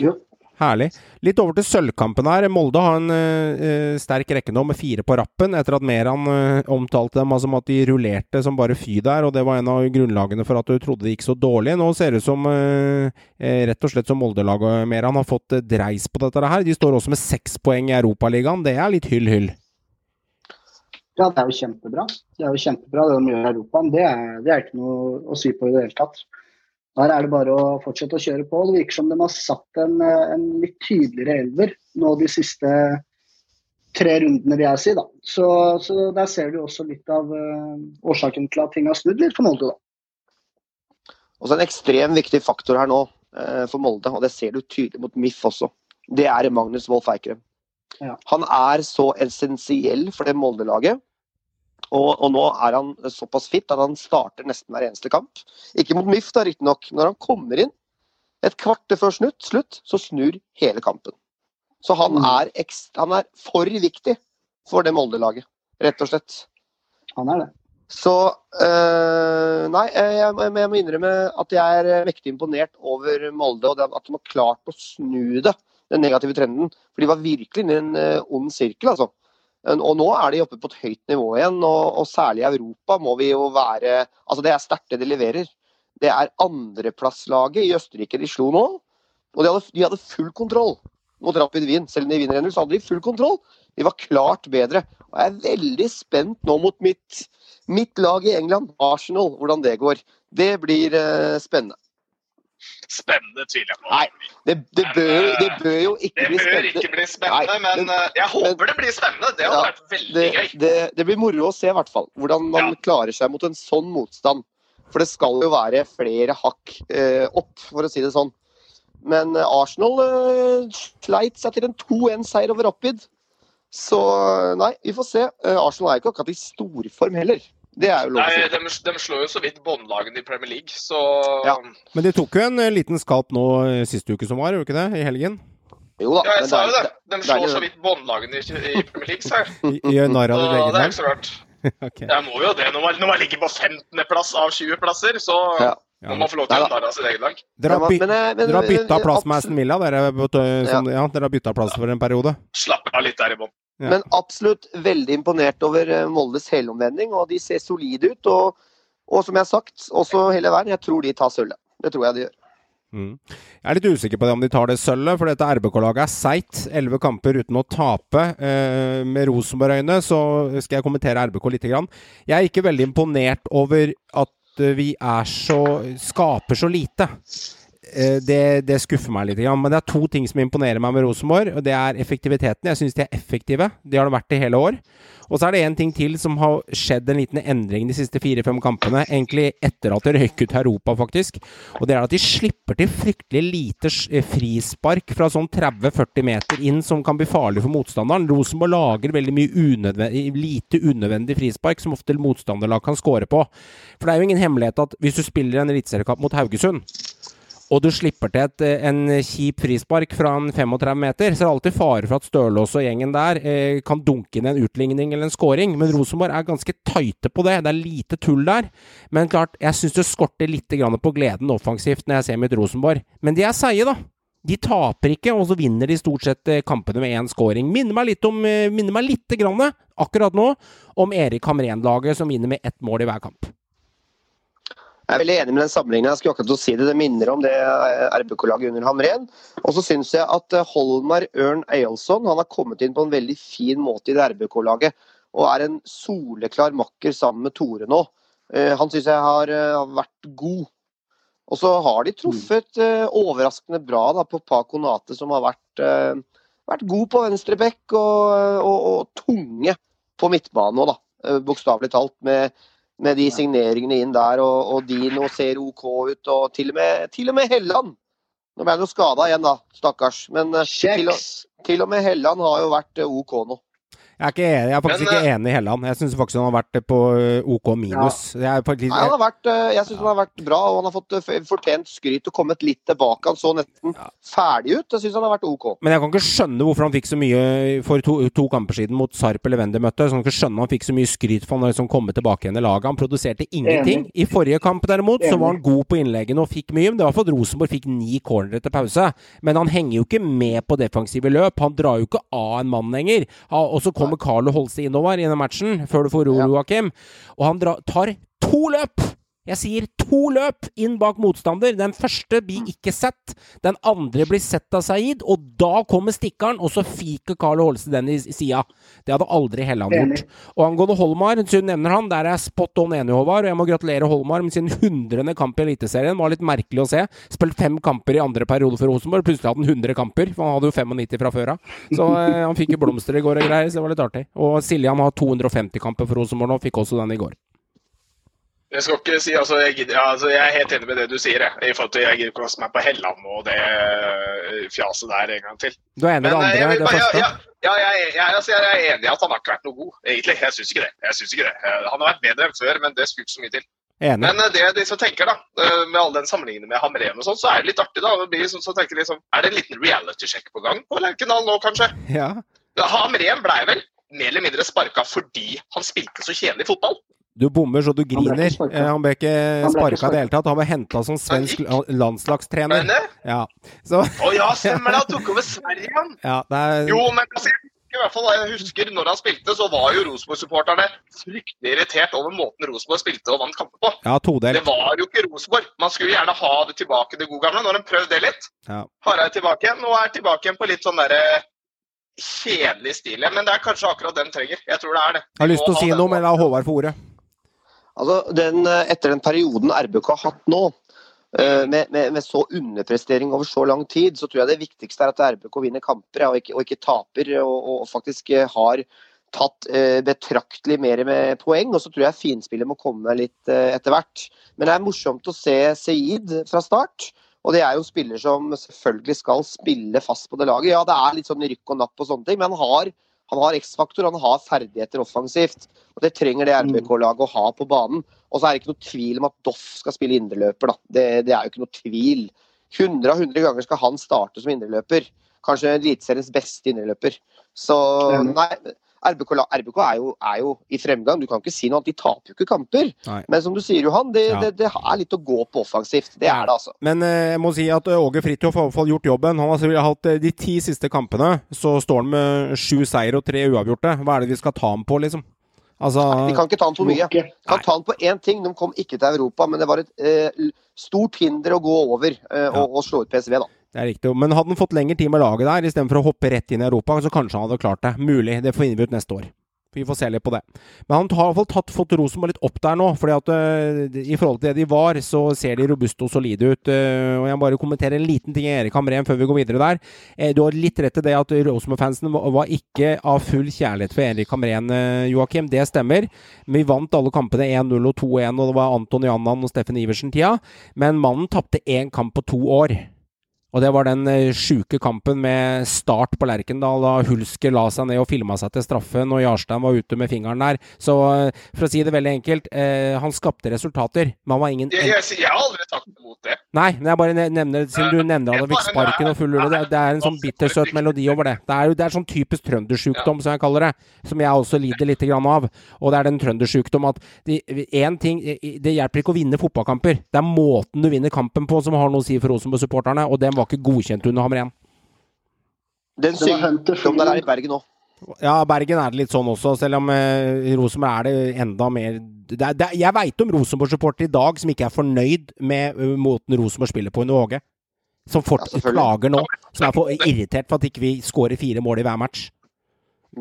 jo. Herlig. Litt over til sølvkampen her. Molde har en uh, sterk rekke nå med fire på rappen, etter at Meran uh, omtalte dem som at de rullerte som bare fy der, og det var en av grunnlagene for at du trodde det gikk så dårlig. Nå ser det ut som uh, rett og slett som Molde-laget Meran har fått dreis på dette her. De står også med seks poeng i Europaligaen. Det er litt hyll-hyll. Ja, det er jo kjempebra. Det er jo kjempebra det de gjør i Europa. Det er, det er ikke noe å si på i det hele tatt. Der er det bare å fortsette å kjøre på. Det virker som de har satt en, en litt tydeligere elver nå de siste tre rundene, vil jeg si. da. Så, så der ser du også litt av uh, årsaken til at ting har snudd litt for Molde. da. Også En ekstremt viktig faktor her nå uh, for Molde, og det ser du tydelig mot MIF også. Det er Magnus Wolff Eikrem. Ja. Han er så essensiell for det Molde-laget. Og, og, nå er han såpass fit at han starter nesten hver eneste kamp. Ikke mot MIF, da riktignok. Når han kommer inn et kvarter før snutt, slutt, så snur hele kampen. Så han, mm. er, ekstra, han er for viktig for det Molde-laget, rett og slett. Han er det. Så øh, Nei, jeg, jeg, må innrømme at jeg er mektig imponert over Molde, og at de har klart å snu det, den negative trenden. For de var virkelig inne i en ond sirkel, altså. Og nå er de oppe på et høyt nivå igjen, og, og særlig i Europa må vi jo være Altså, det er sterkt det de leverer. Det er andreplasslaget i Østerrike de slo nå, og de hadde, de hadde full kontroll mot Rapid Wien. Selv om de vinner 1 så hadde de full kontroll. De var klart bedre. Og jeg er veldig spent nå mot mitt, mitt lag i England, Arsenal, hvordan det går. Det blir uh, spennende. Spennende tviler jeg på. Nei, det, det, bør, det, bør, jo ikke bli spennende. Ikke bli spennende, Nei, men, men, eh, jeg håper men, det blir spennende. Det hadde ja, vært veldig gøy. Det, blir moro å se, i hvert fall. Hvordan man ja. klarer seg mot en sånn motstand. For det skal jo være flere hakk eh, opp, for å si det sånn. Men eh, Arsenal eh, sleit seg til en 2-1-seier over Rapid. Så nei, vi får se. Eh, Arsenal er ikke akkurat i storform heller. Det er jo lov å si. De, de, slår jo så vidt båndlagene i Premier League, så ja. Men de tok jo en eh, liten skalp nå eh, siste uke som var, gjorde ikke det? I helgen? Jo da. Ja, jeg sa jo det. De slår så vidt båndlagene i, i, Premier League, sa jeg. Gjør narr av ditt eget Det er ikke så rart. okay. Jeg må jo det. Når man, når man ligger på 15.-plass av 20 plasser, så ja. Ja. Man få lov til å narre av sitt eget lag. Dere har, by Men, eh, men- dere har bytta plass med Aston Villa, dere, som, ja. dere har bytta plass for en periode. Slapp av litt der i bånn. Ja. Men absolutt veldig imponert over eh, Moldes helomvending, og de ser solide ut. Og, og som jeg har sagt, også hele verden, jeg tror de tar sølvet. Det tror jeg de gjør. Mm. Jeg er litt usikker på det om de tar det sølvet, for dette RBK-laget er seigt. Elleve kamper uten å tape. Eh, med Rosenborg-øyne så skal jeg kommentere RBK litt. Grann. Jeg er ikke veldig imponert over at eh, vi er så skaper så lite. Eh, det, det skuffer meg litt. Men det er to ting som imponerer meg med Rosenborg. og Det er effektiviteten. Jeg syns de er effektive. Det har det vært i hele år. Og så er det én ting til som har skjedd en liten endring de siste fire-fem kampene. Egentlig etter at de røyk ut Europa, faktisk. Og det er at de slipper til fryktelig lite eh, frispark fra sånn 30-40 meter inn som kan bli farlig for motstanderen. Rosenborg lager veldig mye unødvendig, lite unødvendig frispark som ofte motstanderlag kan score på. For det er jo ingen hemmelighet at hvis du spiller en eliteseriekamp mot Haugesund og du slipper til et, eh, en kjip frispark fra en 35 meter, så er det alltid fare for at Stølås og gjengen der eh, kan dunke inn en utligning eller en scoring. Men Rosenborg er ganske tighte på det. Det er lite tull der. Men klart, jeg syns det skorter litt på gleden offensivt når jeg ser mitt Rosenborg. Men de er seige, da. De taper ikke, og så vinner de stort sett eh, kampene med én scoring. Minner meg litt om eh, Minner meg lite grann, akkurat nå, om Erik Hamren-laget som vinner med ett mål i hver kamp. Jeg er veldig enig med den sammenligningen. Jeg skulle akkurat å si det. Det minner om det eh, RBK-laget under Hamren. Og så syns jeg at eh, Holmar Ørn Eyolfsson har kommet inn på en veldig fin måte i det RBK-laget. Og er en soleklar makker sammen med Tore nå. Eh, Han syns jeg har vært god. Og så har de truffet overraskende bra da, på Paco Nate, som har vært, vært god på venstrebekk og, og, og tunge på midtbane nå, da. Bokstavelig talt. med med de signeringene inn der, og, og Dino ser OK ut, og til og med, til og med Helland. Nå ble han jo skada igjen, da, stakkars. Men eh, til, og- til og med Helland har jo vært eh, OK nå. Jeg er, ikke enig, jeg er faktisk Men, ikke enig i Helland. Jeg syns faktisk han har vært på eh, OK minus. Er faktisk, Nei, han har vært, eh, jeg syns han har vært bra, og han har fått eh, fortjent skryt og kommet litt tilbake. Han så nesten ferdig ut. Jeg syns han har vært OK. Men jeg kan ikke skjønne hvorfor han fikk så mye for to, to kamper siden mot Sarp eller de møtte. Så kan ikke skjønne han fikk så mye skryt for han liksom kommet tilbake igjen i laget. Han produserte ingenting. I forrige kamp derimot så var han god på innleggene og fikk mye. Men det var for at Rosenborg fikk ni cornere til pause. Men han henger jo ikke med på defensive løp. Han drar jo ikke av en mann lenger. Og så kommer Carlo Holse innover i denne matchen, før du får ro. Joakim. Og han dra, tar to løp! Jeg sier to løp inn bak motstander. Den første blir ikke sett. Den andre blir sett av Saeed, og da kommer stikkeren, og så fiker Carl Holse den i sida. Det hadde aldri Helland gjort. Og angående Holmar, så nevner han, der er spot on enig, Håvard. Og jeg må gratulere Holmar med sin hundrende kamp i Eliteserien. Det var litt merkelig å se. Spilt fem kamper i andre periode for Rosenborg. Plutselig hadde han 100 kamper, for han hadde jo 95 fra før av. Så eh, han fikk jo blomster i går og greier, så det var litt artig. Og Siljan har 250 kamper for Rosenborg nå, fikk også den i går. Jeg skal ikke si, altså jeg, altså jeg er helt enig med det du sier. Jeg, i forhold til jeg gidder ikke å kaste meg på Helland og det øh, fjaset der en gang til. Du er enig i det eh, andre, jeg, vil det første? ja, ja, ja, jeg, altså, jeg er enig i at han har ikke vært noe god, egentlig. Jeg syns ikke det. Jeg synes ikke det. Eh, Han har vært bedre enn før, men det skulle ikke så mye til. Enig. Men eh, det de som tenker, da, eh, med all den sammenligningen med Hamren og sånn, så er det litt artig, da. Det blir sånn, så tenker liksom, Er det en liten reality-sjekk på gang på Lerkendal nå, kanskje? Ja. Hamren blei vel mer eller mindre sparka fordi han spilte så kjedelig fotball. Du bommer så du griner. Eh, Han ble ikke sparka i det hele tatt. Han ble henta som svensk landslagstrener. Eh, Ja. Så Å ja, stemmer det! Han tok over Sverige, han! ja, det er Jo, men i hvert fall, jeg husker når han spilte, så var jo Rosenborg-supporterne fryktelig irritert over måten Rosenborg spilte og vant kamper på. Ja. Det var jo ikke Rosenborg. Man skulle gjerne ha det tilbake det gode gamle. Nå har de prøvd det litt. Ja. Hareid tilbake igjen, Nå er tilbake igjen på litt sånn derre kjedelig stil igjen. Men det er kanskje akkurat den trenger. Jeg tror det er det. Jeg har lyst til å si noe, men la Håvard få ordet. Altså, den, eh, Etter den perioden RBK har hatt nå, eh, med, med, med så underprestering over så lang tid, så tror jeg det viktigste er at RBK vinner kamper og, ikke, og ikke taper. Og, og faktisk eh, har tatt betraktelig mer med poeng. Og så tror jeg finspillet må komme litt etter hvert. Men det er morsomt å se Seid fra start. Og det er jo spiller som selvfølgelig skal spille fast på det laget. Ja, det er litt sånn rykk og napp og sånne ting, men han har, han har X-faktor, han har ferdigheter offensivt. Og det trenger det RBK-laget å ha på banen. Og så er det ikke noe tvil om at Doff skal spille indreløper. Det, det er jo ikke noe tvil. 100 av 100 ganger skal han starte som indreløper. Kanskje Eliteseriens beste indreløper. Så nei, RBK, RBK er, jo, er jo i fremgang. Du kan ikke si noe annet. De taper jo ikke kamper. Nei. Men som du sier, Johan, det, Ja. det, det er litt å gå på offensivt. Det er det, altså. Men eh, jeg må si at eh, Åge Fridtjof har i hvert fall gjort jobben. Han har selvfølgelig hatt eh, De ti siste kampene så står han med sju seier og tre uavgjorte. Hva er det vi skal ta ham på, liksom? Altså vi kan ikke ta den for mye. Vi Kan ta den på én ting. De kom ikke til Europa, men det var et eh, stort hinder å gå over eh, og, og slå ut PSV, da. Det er riktig. Men hadde han fått lengre tid med laget der, istedenfor å hoppe rett inn i Europa, så kanskje han hadde klart det. Mulig. Det finner vi ut neste år. Vi får se litt på det. Men han har i hvert fall tatt, fått Rosenborg litt opp der nå. fordi at uh, I forhold til det de var, så ser de robuste og solide ut. Uh, og Jeg må bare kommentere en liten ting i Erik Hamren før vi går videre der. Uh, du har litt rett i det at Rosenborg-fansen var, ikke av full kjærlighet for Erik Hamren, Joakim. Det stemmer. Vi vant alle kampene 1-0 og 2-1, og det var Anton Jannan og Steffen Iversen-tida. Men mannen tapte én kamp på to år. Og det var den eh, sjuke kampen med start på Lerkendal, da Hulsker la seg ned og filma seg til straffen, og Jarstein var ute med fingeren der. Så eh, for å si det veldig enkelt, eh, han skapte resultater, men han var ingen Jeg, jeg, jeg har aldri sagt imot det. Nei, men jeg bare nevner nevner siden du nevner at han fikk sparken og full ulle. Det, det er en sånn bittersøt melodi over det. Det er, det er sånn typisk trøndersjukdom, som jeg kaller det. Som jeg også lider litt grann av. Og det er den trøndersjukdom at de, en ting Det hjelper ikke å vinne fotballkamper. Det er måten du vinner kampen på som har noe å si for Rosenborg-supporterne, og den var ikke godkjent under Hamren. Den Det var Hunter sykdommen der er i Bergen òg. Ja, Bergen er det litt sånn også, selv om eh, Rosenborg er det enda mer det, er- det, er- Jeg veit om Rosenborg-supportere i dag som ikke er fornøyd med uh, måten Rosenborg spiller på under Åge. Som fort, Ja, klager nå. Som er for irritert for at ikke vi skårer fire mål i hver match.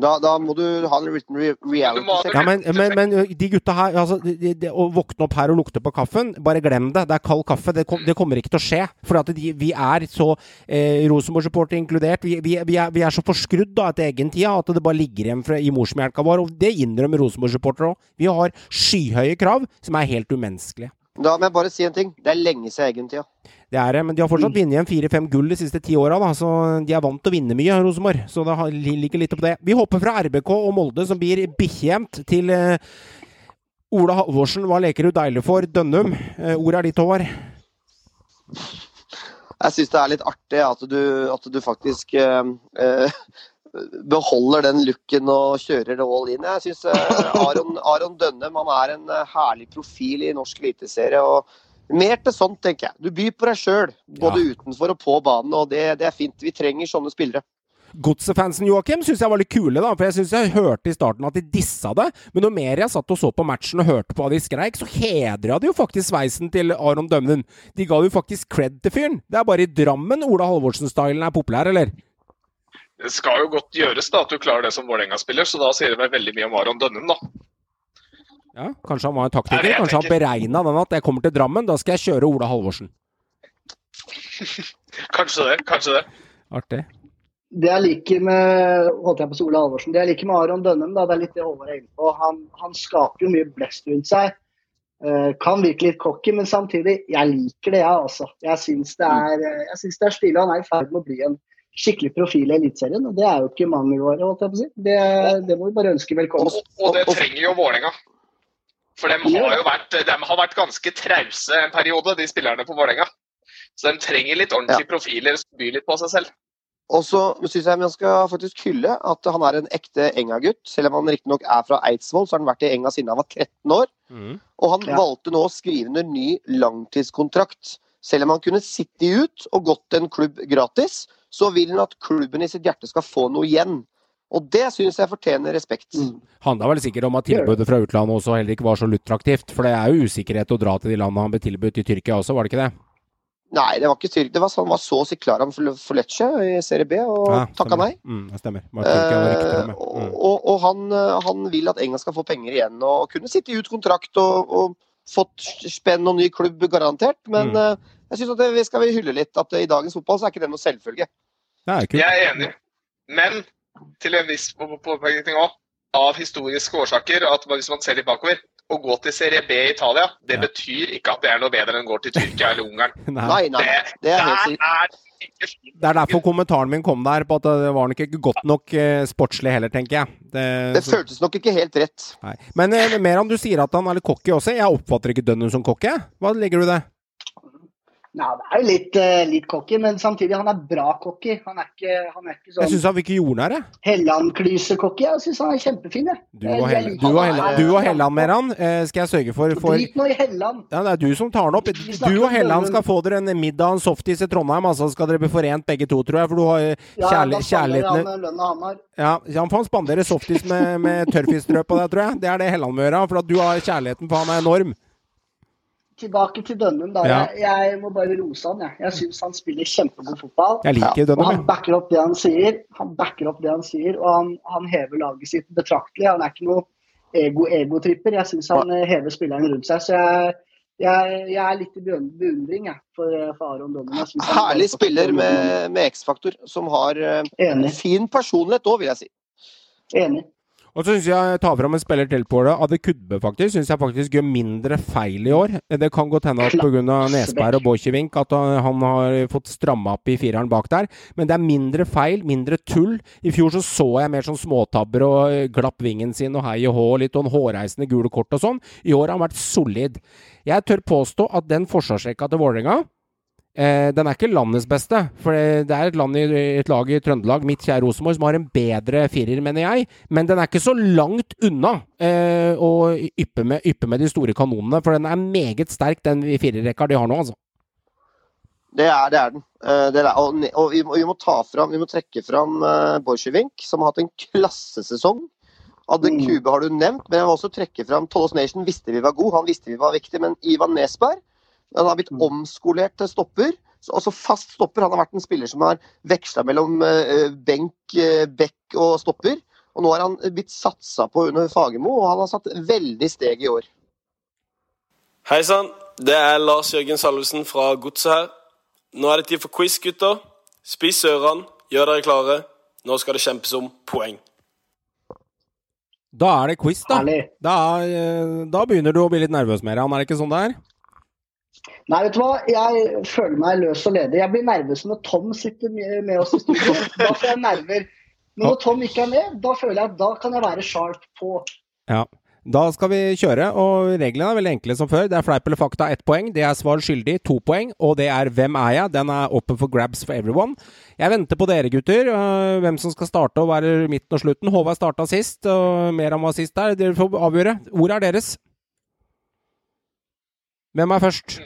Da, da må du ha en written reality. Ja, men, men, men de gutta her altså, de, de, de, Å våkne opp her og lukte på kaffen, bare glem det. Det er kald kaffe. Det, kom, det kommer ikke til å skje. For at de, vi er så eh, Rosenborg-supportere inkludert. Vi, vi, vi, er, vi er så forskrudd da etter egen tid at det bare ligger igjen fra, i morsmelka vår. Og det innrømmer Rosenborg-supportere òg. Vi har skyhøye krav som er helt umenneskelige. Da må jeg bare si en ting. Det er lenge siden egentida. Det er det, men de har fortsatt vunnet igjen fire-fem gull de siste ti åra, så de er vant til å vinne mye, Rosenborg. Så det ligger litt på det. Vi hopper fra RBK og Molde, som blir bikkjejevnt, til uh, Ola Halvorsen. Hva leker du deilig for? Dønnum. Uh, ordet er ditt, Håvard. Jeg syns det er litt artig at du, at du faktisk uh, beholder den looken og kjører det all in. Jeg syns eh, Aron, Aron Dønnem han er en eh, herlig profil i norsk eliteserie. Mer til sånt, tenker jeg. Du byr på deg sjøl, både utenfor og på banen, og det, det er fint. Vi trenger sånne spillere. Godsefansen Joakim syns jeg var litt kule, da. For jeg syns jeg hørte i starten at de dissa det. Men jo mer jeg satt og så på matchen og hørte på hva de skreik, så hedra de jo faktisk sveisen til Aron Dømnen. De ga jo faktisk cred til fyren. Det er bare i Drammen Ola Halvorsen-stylen er populær, eller? Det skal jo godt gjøres da, at du klarer det som Vålerenga-spiller, så da sier det meg veldig mye om Aron Dønnum, da. Ja, Kanskje han var en taktiker? Kanskje han beregna den at jeg kommer til Drammen, da skal jeg kjøre Ola Halvorsen. Kanskje det. Kanskje det. Artig. Det jeg liker med holdt jeg på Ola Halvorsen, det jeg liker med Aron Dønnum, da, det er litt det Håvard er inne på. Han, han skaper jo mye blest rundt seg. Eh, kan virke litt cocky, men samtidig, jeg liker det, jeg altså. Jeg syns det er, eh, jeg synes det er stilig. Han er i ferd med å bli en skikkelig profil i Eliteserien, og det er jo ikke mange år, holdt jeg på å si. Det, det må vi bare ønske velkommen. Og, og det trenger jo Vålerenga. For de har jo vært, de har vært ganske trause en periode, de spillerne på Vålerenga. Så de trenger litt ordentlige profiler som byr litt på seg selv. Og så syns jeg man skal faktisk hylle at han er en ekte Enga-gutt. Selv om han riktignok er fra Eidsvoll, så har han vært i Enga siden han var 13 år. Og han Ja. valgte nå å skrive under ny langtidskontrakt. Selv om han kunne sitte ut og gått til en klubb gratis, så vil han at klubben i sitt hjerte skal få noe igjen. Og det syns jeg fortjener respekt. Mm. Handla vel sikkert om at tilbudet fra utlandet også heller ikke var så luttraktivt. For det er jo usikkerhet å dra til de landene han ble tilbudt i Tyrkia også, var det ikke det? Nei, det var ikke Tyrkia. Det var, sånn- han var så å si klar han for, Lecce i Serie B, og Ja, takka nei. Mm, det stemmer. Eh, og og, og han, eh, han vil at England skal få penger igjen og kunne sitte ut kontrakt og, og fått spenn og ny klubb garantert. Men Mm. eh, jeg syns vi skal vi hylle litt at i dagens fotball så er ikke det noe selvfølge. Det er. Jeg er enig. Men til en viss påpekning òg, av historiske årsaker, at hvis man ser litt bakover Å gå til Serie B i Italia, det Ja. betyr ikke at det er noe bedre enn å gå til Tyrkia eller Ungarn. Nei. Nei, nei, Det, det er helt der er det er derfor kommentaren min kom der, på at det var nok ikke godt nok eh, sportslig heller, tenker jeg. Det, Det føltes nok ikke helt rett. nei. Men Meran, mer om du sier at han er litt cocky også. Jeg oppfatter ikke Dønnum som cocky. Hva legger du i det? Nei, det er jo litt, eh, litt cocky, men samtidig, han er bra cocky. Han er ikke, han er ikke Jeg sånn syns han virker jordnær, jeg. Helland-klyse-cocky. Jeg syns han er kjempefin, jeg. Du og jeg Helland, du og. Helland, du og Helland mer han, eh, skal jeg sørge for. for Drit nå i Helland. ja, det er du som tar den opp. Du og Helland skal få dere en middag og en softis i Trondheim. Altså skal dere bli forent begge to, tror jeg. For du har eh, spanderer kjærligheten han har. Ja, han får spandere softis med, med tørrfiskstrø på deg, tror jeg. Det er det Helland må gjøre. For at du har kjærligheten for han er enorm. Tilbake til Dønnum, da. Ja. Jeg, jeg må bare rose han. Jeg, jeg syns han spiller kjempegod fotball. Jeg liker Og Dønnum, han backer opp det han sier. Han backer opp det han sier, og han, han hever laget sitt betraktelig. Han er ikke noe ego-egotripper. Jeg syns han eh, hever spilleren rundt seg. Så jeg, jeg, jeg er litt i beundring jeg, for, for Aron han- Herlig spiller med, med X-faktor, som har eh, Enig. fin personlighet òg, vil jeg si. Enig. Og så syns jeg jeg tar fram en spiller til på det. Ade Kudbe faktisk syns jeg faktisk gjør mindre feil i år. Det kan godt hende at pga. Nesberg og Borchgrevink at han har fått stramma opp i fireren bak der. Men det er mindre feil, mindre tull. I fjor så så jeg mer sånn småtabber og eh, glapp vingen sin og hei og hå, litt sånn hårreisende gule kort og sånn. I år har han vært solid. Jeg tør påstå at den forsvarsrekka til Vålerenga Eh, den er ikke landets beste, for det er et, land i, et lag i Trøndelag, mitt kjære Rosenborg, som har en bedre firer, mener jeg. Men den er ikke så langt unna eh, å yppe med, yppe med de store kanonene, for den er meget sterk, den firerrekka de har nå, altså. Det er, det er den. Eh, det er, og og vi, må, vi må ta fram, vi må trekke fram uh, Borchgrevink, som har hatt en klassesesong. Adde Mm. Kube har du nevnt, men jeg vil også trekke fram Tollos Nation visste vi var god, han visste vi var viktig. Men Ivan Nesberg han har blitt Mm. omskolert til stopper. Så, altså fast stopper. Han har vært en spiller som har veksla mellom eh, benk, eh, bekk og stopper. Og nå har han blitt satsa på under Fagermo, og han har satt veldig steg i år. Hei sann, det er Lars Jørgen Salvesen fra Godset her. Nå er det tid for quiz, gutter. Spis ørene, gjør dere klare. Nå skal det kjempes om poeng. Da er det quiz, da. Da, eh, da begynner du å bli litt nervøs mer, han er det ikke sånn det er? Nei, vet du hva? Jeg føler meg løs og ledig. Jeg blir nervøs når Tom sitter med oss i studio. Da får jeg nerver. Men når Tom ikke er med, da føler jeg at da kan jeg være sharp på. Ja. Da skal vi kjøre, og reglene er veldig enkle som før. Det er fleip eller fakta, ett poeng. Det er svar skyldig, to poeng. Og det er Hvem er jeg? Den er open for grabs for everyone. Jeg venter på dere, gutter. øh, hvem som skal starte og være midten og slutten. Håvard starta sist, og Meram hva sist der. Dere får avgjøre. Ordet er deres. Hvem er først?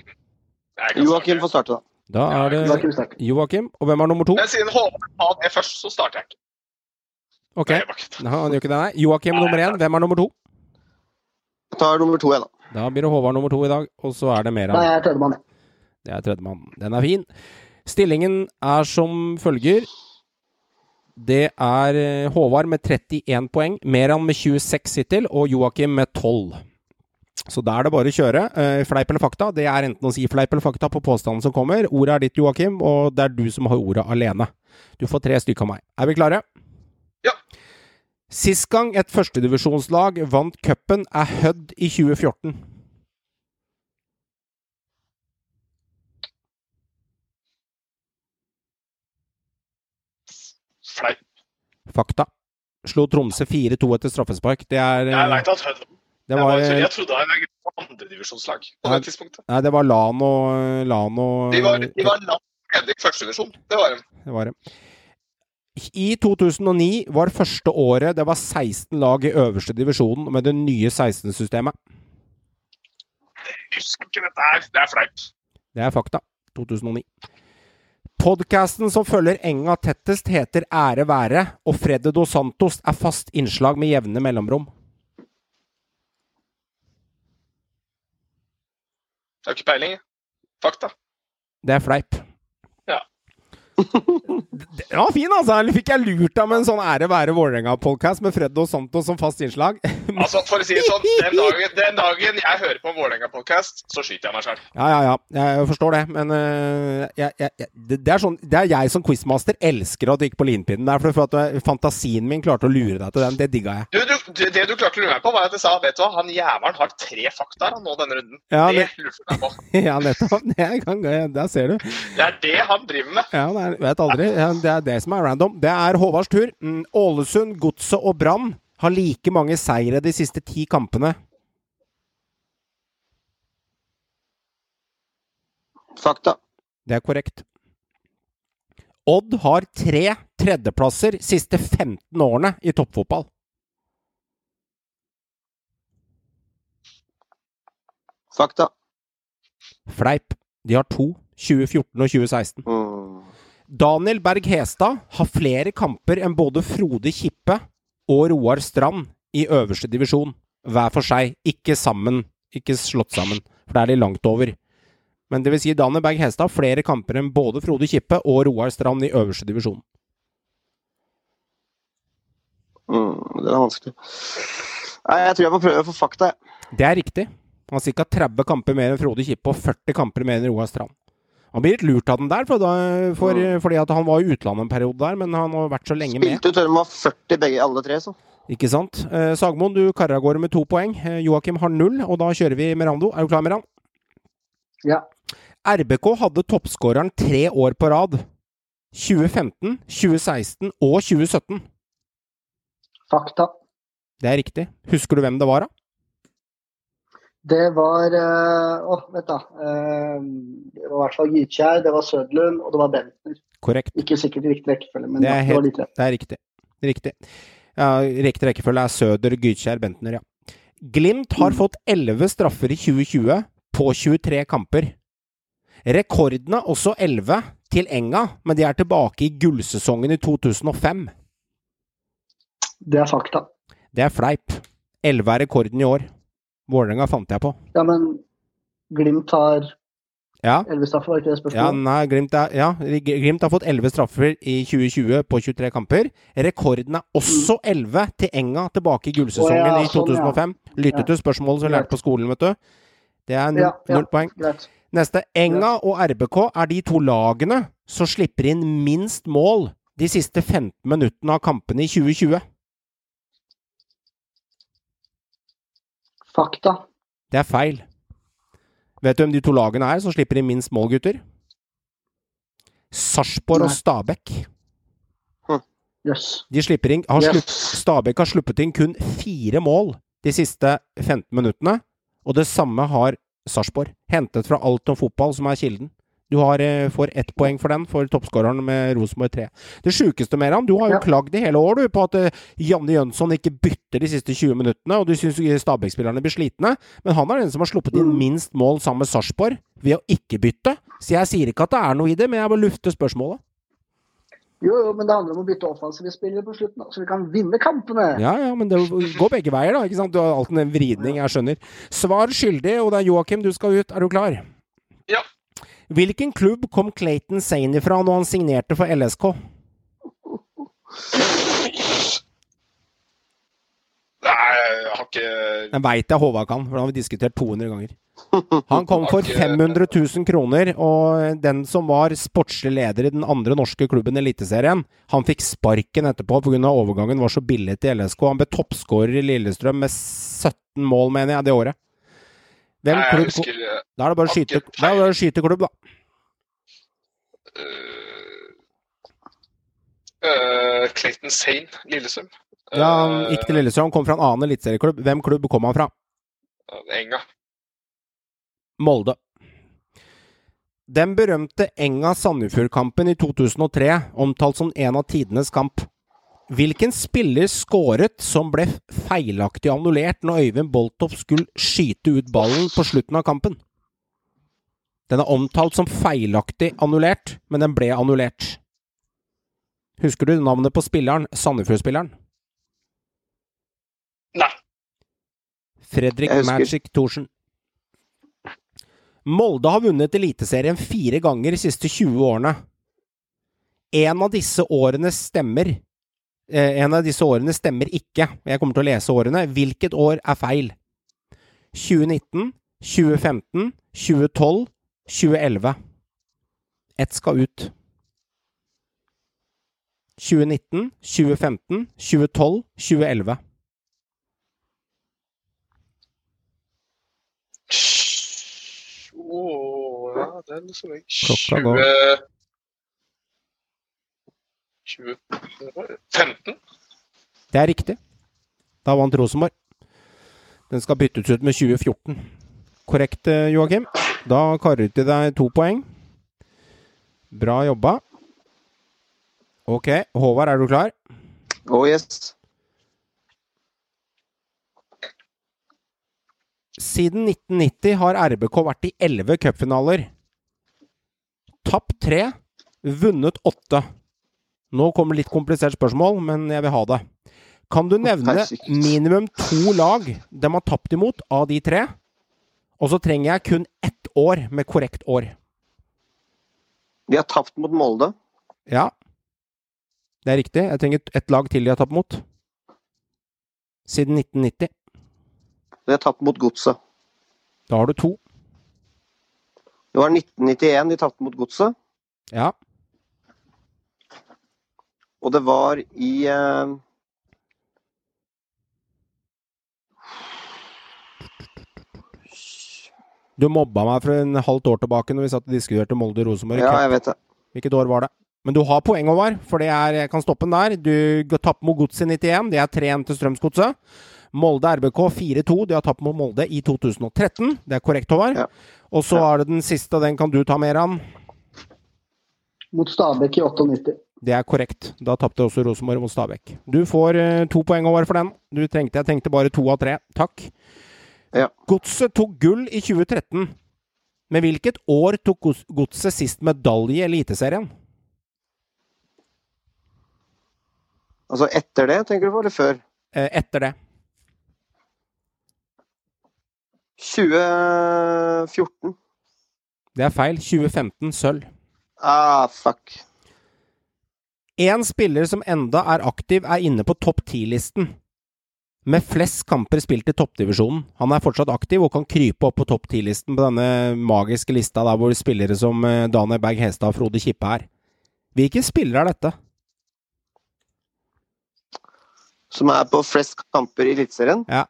Joakim får starte, da. Da er det Joakim Og hvem er nummer to? Siden Håvard tar det først, så starter jeg ikke. Ok. Nei, han gjør ikke det, nei. Joakim nummer én. Hvem er nummer to? Jeg tar nummer to, jeg, da. Da blir det Håvard nummer to i dag, og så er det mer av Nei, jeg tredjemann. Det er tredjemann. Den er fin. Stillingen er som følger. Det er eh, Håvard med 31 poeng, Meran med 26 hittil og Joakim med 12. Så da er det bare å kjøre. Uh, Fleip eller fakta? Det er enten å si fleip eller fakta på påstanden som kommer. Ordet er ditt, Joakim, og det er du som har ordet alene. Du får tre stykker av meg. Er vi klare? Ja. Sist gang et førstedivisjonslag vant cupen, er Hødd i 2014. Fleip. Fakta. Slo Tromsø 4-2 etter straffespark. Det er Jeg veit at Hødd Det Jeg, var, var, jeg trodde han var andredivisjonslag på Nei. det tidspunktet. nei, det var Lano, Lano De var, de var langt nede i første divisjon. Det var de. Det var det. I 2009 var første året det var 16 lag i øverste divisjonen med det nye 16-systemet. Jeg husker ikke dette her. Det er fleip. Det er fakta. 2009. Podcasten som følger Enga tettest, heter Ære være, og Fredde Dos Santos er fast innslag med jevne mellomrom. Jeg har ikke peiling. Fakta. Det er fleip. Ja. Den var fin, altså! Eller fikk jeg lurt deg med en sånn Ære være Vålerenga-podkast med Fred og Santos som fast innslag? Altså, for å si det sånn, den dagen, den dagen jeg hører på en Vålerenga-podkast, så skyter jeg meg sjøl. Ja, ja, ja. Jeg forstår det. Men uh, jeg, jeg, det, er sånn, det er jeg som quizmaster elsker at du gikk på linpinnen der. For, at øh, fantasien min klarte å lure deg til den. Det digga jeg. Du, du, det du klarte å lure meg på, var at jeg sa vet du hva, han jævelen har tre fakta nå denne runden. Ja, det det- lurte jeg på. Ja, nettopp. Det kan, der ser du. Det er det han driver med. Ja, det er, vet aldri. Det er det som er random. Det er Håvards tur. Mm, Ålesund, Godset og Brann har like mange seire de siste ti kampene. Fakta. Det er korrekt. Odd har tre tredjeplasser siste 15 årene i toppfotball. Fakta. Fleip. De har to. 2014 og 2016. Mm. Daniel Berg Hestad har flere kamper enn både Frode Kippe og Roar Strand i øverste divisjon. Hver for seg, ikke sammen. Ikke slått sammen, for da er de langt over. Men det vil si Daniel Berg Hestad har flere kamper enn både Frode Kippe og Roar Strand i øverste divisjon. Mm, det er vanskelig. Nei, jeg tror jeg må prøve å få fakta, jeg. Det er riktig. Han har ca. 30 kamper mer enn Frode Kippe og 40 kamper mer enn Roar Strand. Han blir litt lurt av den der, for da, for, fordi at han var i utlandet en periode der, men han har vært så lenge med. Spilte ut før de var 40 begge, alle tre, så. Ikke sant? Eh, Sagmoen, du karer av gårde med to poeng. Eh, Joakim har null, og da kjører vi Merando. Er du klar, Meran? Ja. RBK hadde toppskåreren tre år på rad. 2015, 2016 og 2017. Fakta. Det er riktig. Husker du hvem det var, da? Det var eh, Å, vet da. Eh, det var i hvert fall Gytkjær, det var Sødlund, og det var Bentner. Korrekt. Ikke sikkert i riktig rekkefølge, men Det er helt, det var litt de tre. Det er riktig. Riktig. Ja, riktig rekkefølge er Søder, Gytkjær, Bentner, ja. Glimt har fått 11 straffer i 2020 på 23 kamper. Rekorden er også 11 til Enga, men de er tilbake i gullsesongen i 2005. Det er fakta. Det er fleip. 11 er rekorden i år. Vålerenga fant jeg på. Ja, men Glimt har Ja. elleve straffer, var ikke det Ja, nei, Glimt, er, ja, Glimt har fått 11 straffer i 2020 på 23 kamper. Rekorden er også 11 til Enga tilbake i gullsesongen oh, ja, i sånn, ja. 2005. Lyttet Ja. til spørsmålet som vi lærte på skolen, vet du. Det er null, null poeng. Greit. Neste. Enga og RBK er de to lagene som slipper inn minst mål de siste 15 minuttene av kampene i 2020. Fakta. Det er feil. Vet du hvem de to lagene er som slipper inn minst mål, gutter? Sarpsborg og. Stabæk. Jøss. De slipper inn har Yes. slupp, Stabæk har sluppet inn kun fire mål de siste 15 minuttene, og det samme har Sarpsborg. Hentet fra Alt om fotball, som er kilden. Du har, eh, får ett poeng for den, for toppskåreren med Rosenborg 3. Det sjukeste med han, du har jo Ja. klagd i hele år du, på at eh, Janne Jønsson ikke bytter de siste 20 minuttene, og du syns Stabæk-spillerne blir slitne, men han er den som har sluppet inn Mm. minst mål sammen med Sarpsborg ved å ikke bytte. Så jeg sier ikke at det er noe i det, men jeg bare lufter spørsmålet. Jo, jo, men det handler om å bytte offensive spillere på slutten, så vi kan vinne kampene. Ja, ja, men det går begge veier, da. ikke sant? Du har alltid en vridning, jeg skjønner. Svar skyldig, og det er Joakim, du skal ut. Er du klar? Ja. Hvilken klubb kom Clayton Sane ifra når han signerte for LSK? Nei, jeg har ikke Den veit jeg Håvard kan, for den har vi diskutert 200 ganger. Han kom for 500 000 kroner, og den som var sportslig leder i den andre norske klubben i Eliteserien, han fikk sparken etterpå pga. overgangen var så billig til LSK. Han ble toppskårer i Lillestrøm med 17 mål, mener jeg, det året. Hvem Nei, klubb husker eh, Da er det bare skyte, da er det bare å skyte klubb, da. øh, Clayton Sane, Lillestrøm. Ja, han gikk til Lillestrøm, kom fra en annen eliteserieklubb. Hvem klubb kom han fra? Enga. Molde. Den berømte Enga-Sandefjord-kampen i 2003, omtalt som en av tidenes kamp. Hvilken spiller skåret som ble feilaktig annullert når Øyvind Boltoff skulle skyte ut ballen på slutten av kampen? Den er omtalt som feilaktig annullert, men den ble annullert. Husker du navnet på spilleren, Sandefjord-spilleren? Nei. Fredrik Magic Thorsen. Molde har vunnet Eliteserien fire ganger de siste 20 årene. En av disse årene stemmer. Eh, en av disse årene stemmer ikke. Jeg kommer til å lese årene. Hvilket år er feil? 2019, 2015, 2012, 2011. Ett skal ut. 2019, 2015, 2012, 2011. Åh, ja, det er jeg. Klokka 20 15? Det er riktig. Da vant Rosenborg. Den skal byttes ut med 2014. Korrekt, eh, Joakim. Da karer du til deg to poeng. Bra jobba. Ok, Håvard, er du klar? Oh yes. Siden 1990 har RBK vært i elleve cupfinaler. Tapt tre, vunnet åtte. Nå kommer litt komplisert spørsmål, men jeg vil ha det. Kan du nevne minimum to lag de har tapt imot av de tre? Og så trenger jeg kun ett år med korrekt år. De har tapt mot Molde. Ja, det er riktig. Jeg trenger ett lag til de har tapt mot. Siden 1990. De har tapt mot Godset. Da har du to. Det var 1991 de tapte mot Godset. Ja. Og det var i eh, Du mobba meg for en halvt år tilbake når vi satt og diskuterte Molde-Rosenborg. Ja, jeg vet det. Hvilket år var det? Men du har poeng, Håvard, for det er, jeg kan stoppe den der. Du tapte mot Godset i 91. Det er 3-1 til Strømsgodset. Molde RBK 4-2. De har tapt mot Molde i 2013. Det er korrekt, Håvard. Ja. Og så er det den siste, den kan du ta mer av. Mot Stabæk i 98. Det er korrekt. Da tapte også Rosenborg mot Stabæk. Du får eh, to poeng, over for den. Du trengte, jeg tenkte bare to av tre. Takk. Ja. Godset tok gull i 2013. Men hvilket år tok Gods- Godset sist medalje i Eliteserien? Altså etter det, tenker du på, eller før? Eh, etter det. 2014. Det er feil. 2015 sølv. Ah, fuck. Én spiller som enda er aktiv, er inne på topp ti-listen. Med flest kamper spilt i toppdivisjonen. Han er fortsatt aktiv og kan krype opp på topp ti-listen på denne magiske lista der hvor spillere som eh, Daniel Berg Hestad og Frode Kippe er. Hvilke spillere er dette? Som er på flest kamper i Eliteserien. Ja.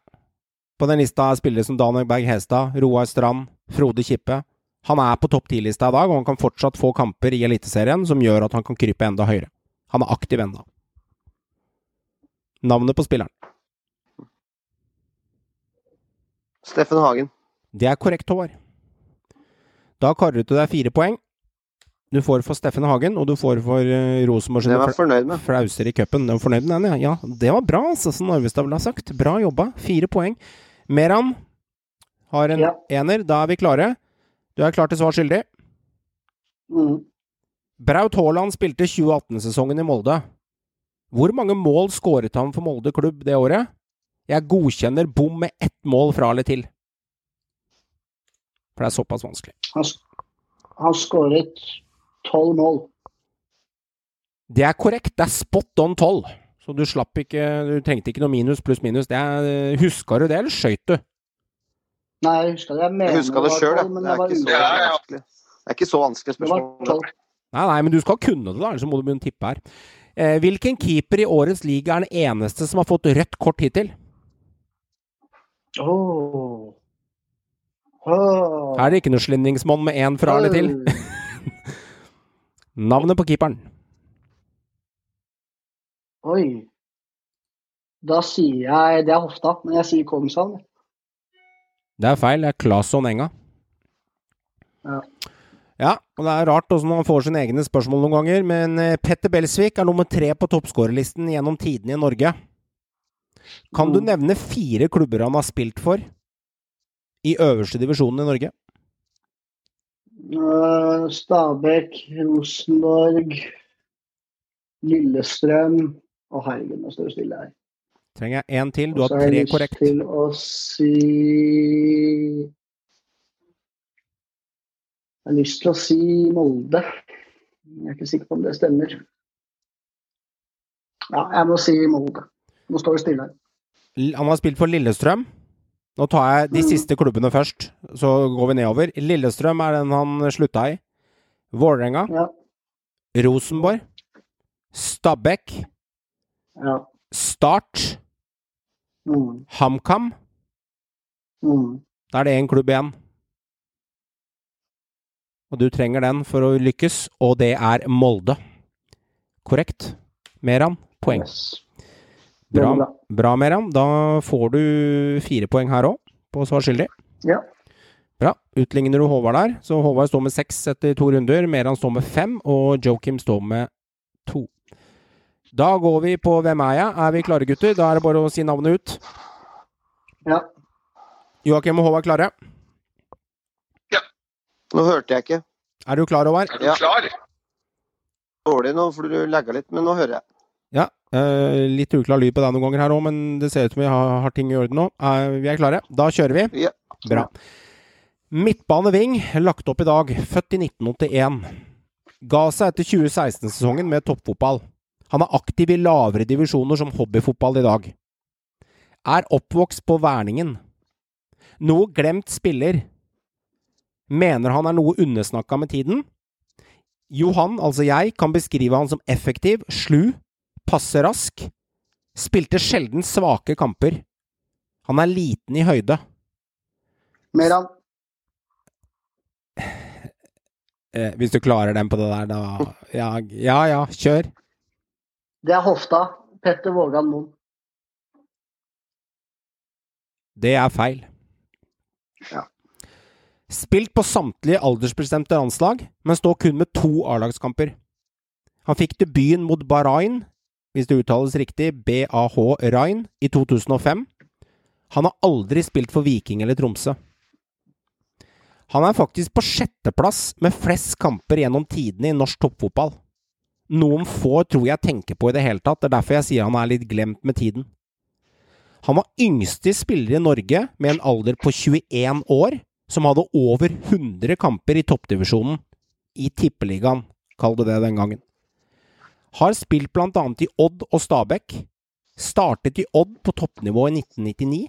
På den lista er spillere som Daniel Berg Hestad, Roar Strand, Frode Kippe. Han er på topp ti-lista i dag, og han kan fortsatt få kamper i Eliteserien som gjør at han kan krype enda høyere. Han er aktiv enda. Navnet på spilleren. Steffen Hagen. Det er korrekt, Håvard. Da karer du deg fire poeng. Du får for Steffen Hagen, og du får for uh, Rosenborg sine var fornøyd med. flauser i cupen. Den var fornøyd med den, ja? Ja, det var bra, altså, som Narvestad ville ha sagt. Bra jobba. Fire poeng. Meran har en Ja. ener. Da er vi klare. Du er klar til svar skyldig. Mm. Braut Haaland spilte 2018-sesongen i Molde. Hvor mange mål skåret han for Molde klubb det året? Jeg godkjenner bom med ett mål fra eller til. For det er såpass vanskelig. Han, sk- han skåret tolv mål. Det er korrekt. Det er spot on 12. Så du slapp ikke Du trengte ikke noe minus pluss minus. Det er, huska du det, eller skøyt du? Nei, jeg husker det. Jeg mener Jeg huska det var sjøl, 12, men Det jeg er var ikke så usikker. Ja, ja. vanskelig. Det er ikke så vanskelig Det var spørsmål. 12. Nei, nei, men du skal kunne det, da, ellers må du begynne å tippe her. Eh, hvilken keeper i årets liga er den eneste som har fått rødt kort hittil? Oh. Oh. Er det ikke noe slindingsmonn med én fra eller til? Navnet på keeperen. Oi. Da sier jeg Det er hofta, men jeg sier Kongshavn. Det er feil. Det er Claesson Enga. Ja. Og det er rart hvordan man får sine egne spørsmål noen ganger, men eh, Petter Belsvik er nummer tre på toppskårerlisten gjennom tidene i Norge. Kan du Mm. nevne fire klubber han har spilt for i øverste divisjonen i Norge? Øh, Stabæk, Rosenborg, Lillestrøm og Herregud, nå står det stille her. Trenger jeg én til? Du Og har så har jeg tre lyst korrekt. til å si Jeg har lyst til å si Molde. Jeg er ikke sikker på om det stemmer. Ja, jeg må si Molde. Nå står det stille her. Han har spilt for Lillestrøm. Nå tar jeg de Mm. siste klubbene først, så går vi nedover. Lillestrøm er den han slutta i. Vålerenga. Ja. Rosenborg. Stabæk. ja. Start. Mm. HamKam. Mm. Da er det én klubb igjen. Og du trenger den for å lykkes, og det er Molde. Korrekt. Meran, poeng. Bra. bra Meran. Da får du fire poeng her òg, på svar skyldig. Ja. Bra. Utligner du Håvard der, så Håvard står med seks etter to runder. Meran står med fem, og Joakim står med to. Da går vi på Hvem er jeg? Er vi klare, gutter? Da er det bare å si navnet ut. Ja. Joakim og Håvard klare? Nå hørte jeg ikke. Er du klar, Håvard? Er du Ja. klar? Dårlig nå, for du legger litt, men nå hører jeg. Ja. Uh, litt uklar lyd på deg noen ganger her òg, men det ser ut som vi har, har ting i orden nå. Uh, vi er klare? Da kjører vi. Ja. Bra. Midtbaneving, lagt opp i dag. Født i 1981. Ga seg etter 2016-sesongen med toppfotball. Han er aktiv i lavere divisjoner som hobbyfotball i dag. Er oppvokst på Verningen. Noe glemt spiller. Mener han er noe undersnakka med tiden. Johan, altså jeg, kan beskrive han som effektiv, slu, passe rask. Spilte sjelden svake kamper. Han er liten i høyde. Meran. Eh, hvis du klarer den på det der, da Ja, ja, ja kjør. Det er hofta. Petter Vågan Moen. Det er feil. Ja. Spilt på samtlige aldersbestemte landslag, men står kun med to A-lagskamper. Han fikk debuten mot Bahrain, hvis det uttales riktig, BAH Rain, i 2005. Han har aldri spilt for Viking eller Tromsø. Han er faktisk på sjetteplass med flest kamper gjennom tidene i norsk toppfotball. Noen få tror jeg tenker på i det hele tatt, det er derfor jeg sier han er litt glemt med tiden. Han var yngste spiller i Norge med en alder på 21 år, som hadde over 100 kamper i toppdivisjonen. I Tippeligaen, kall det det den gangen. Har spilt blant annet i Odd og Stabæk. Startet i Odd på toppnivå i 1999.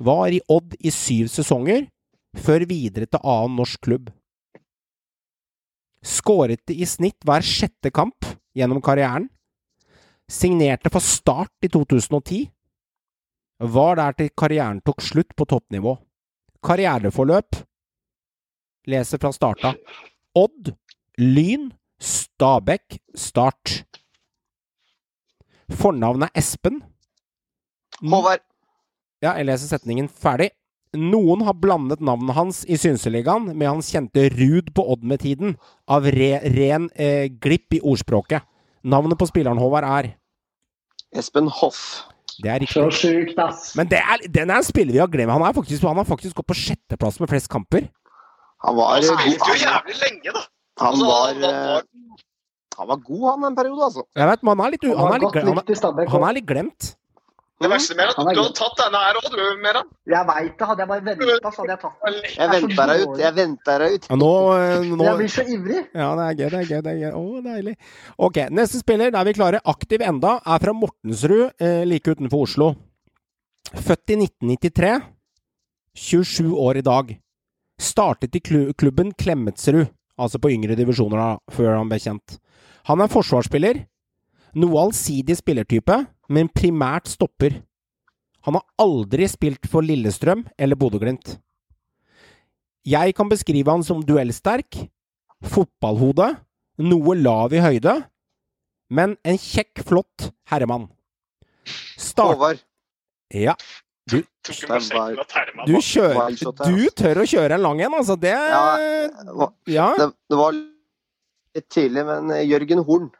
Var i Odd i syv sesonger, før videre til annen norsk klubb. Skåret i snitt hver sjette kamp gjennom karrieren. Signerte for Start i 2010. Var der til karrieren tok slutt på toppnivå. Karriereforløp Leser fra starta. Odd, Lyn, Stabæk, Start. Fornavnet er Espen. Håvard. Ja, jeg leser setningen ferdig. Noen har blandet navnet hans i Synseligaen med hans kjente Ruud på Odd med tiden, av re, ren eh, glipp i ordspråket. Navnet på spilleren, Håvard, er Espen Hoff. Det er Så sjukt, ass. Men det er, den er en spiller vi har glemt. Han, er faktisk, han har faktisk gått på sjetteplass med flest kamper. Han var, Han spilte jo jævlig lenge, da. han, Altså, var, han var- eh, han var god, han, en periode, altså. Jeg vet, men han er litt, Han han er litt, han er, han er litt glemt. Det verste med Han at er du har hadde tatt denne her òg, du, Meran. Jeg veit det. Hadde jeg bare venta, så hadde jeg tatt den. Jeg venter deg ut. Jeg venter deg ut. Ja, nå, eh, nå Jeg blir så ivrig. Ja, det er gøy, det er gøy. det er gøy. Å, deilig. Ok, neste spiller, der vi klarer aktiv enda, er fra Mortensrud, eh, like utenfor Oslo. Født i 1993. 27 år i dag. Startet i klubben Klemetsrud, altså på yngre divisjoner da, før han ble kjent. Han er forsvarsspiller. Noe allsidig spillertype, men primært stopper. Han har aldri spilt for Lillestrøm eller Bodø-Glimt. Jeg kan beskrive han som duellsterk, fotballhode, noe lav i høyde, men en kjekk, flott herremann. Start... Håvard. Ja, terma du kjører Du tør å kjøre en lang en, altså. Det Ja, det var- det, det var litt tidlig, men eh, Jørgen Horn.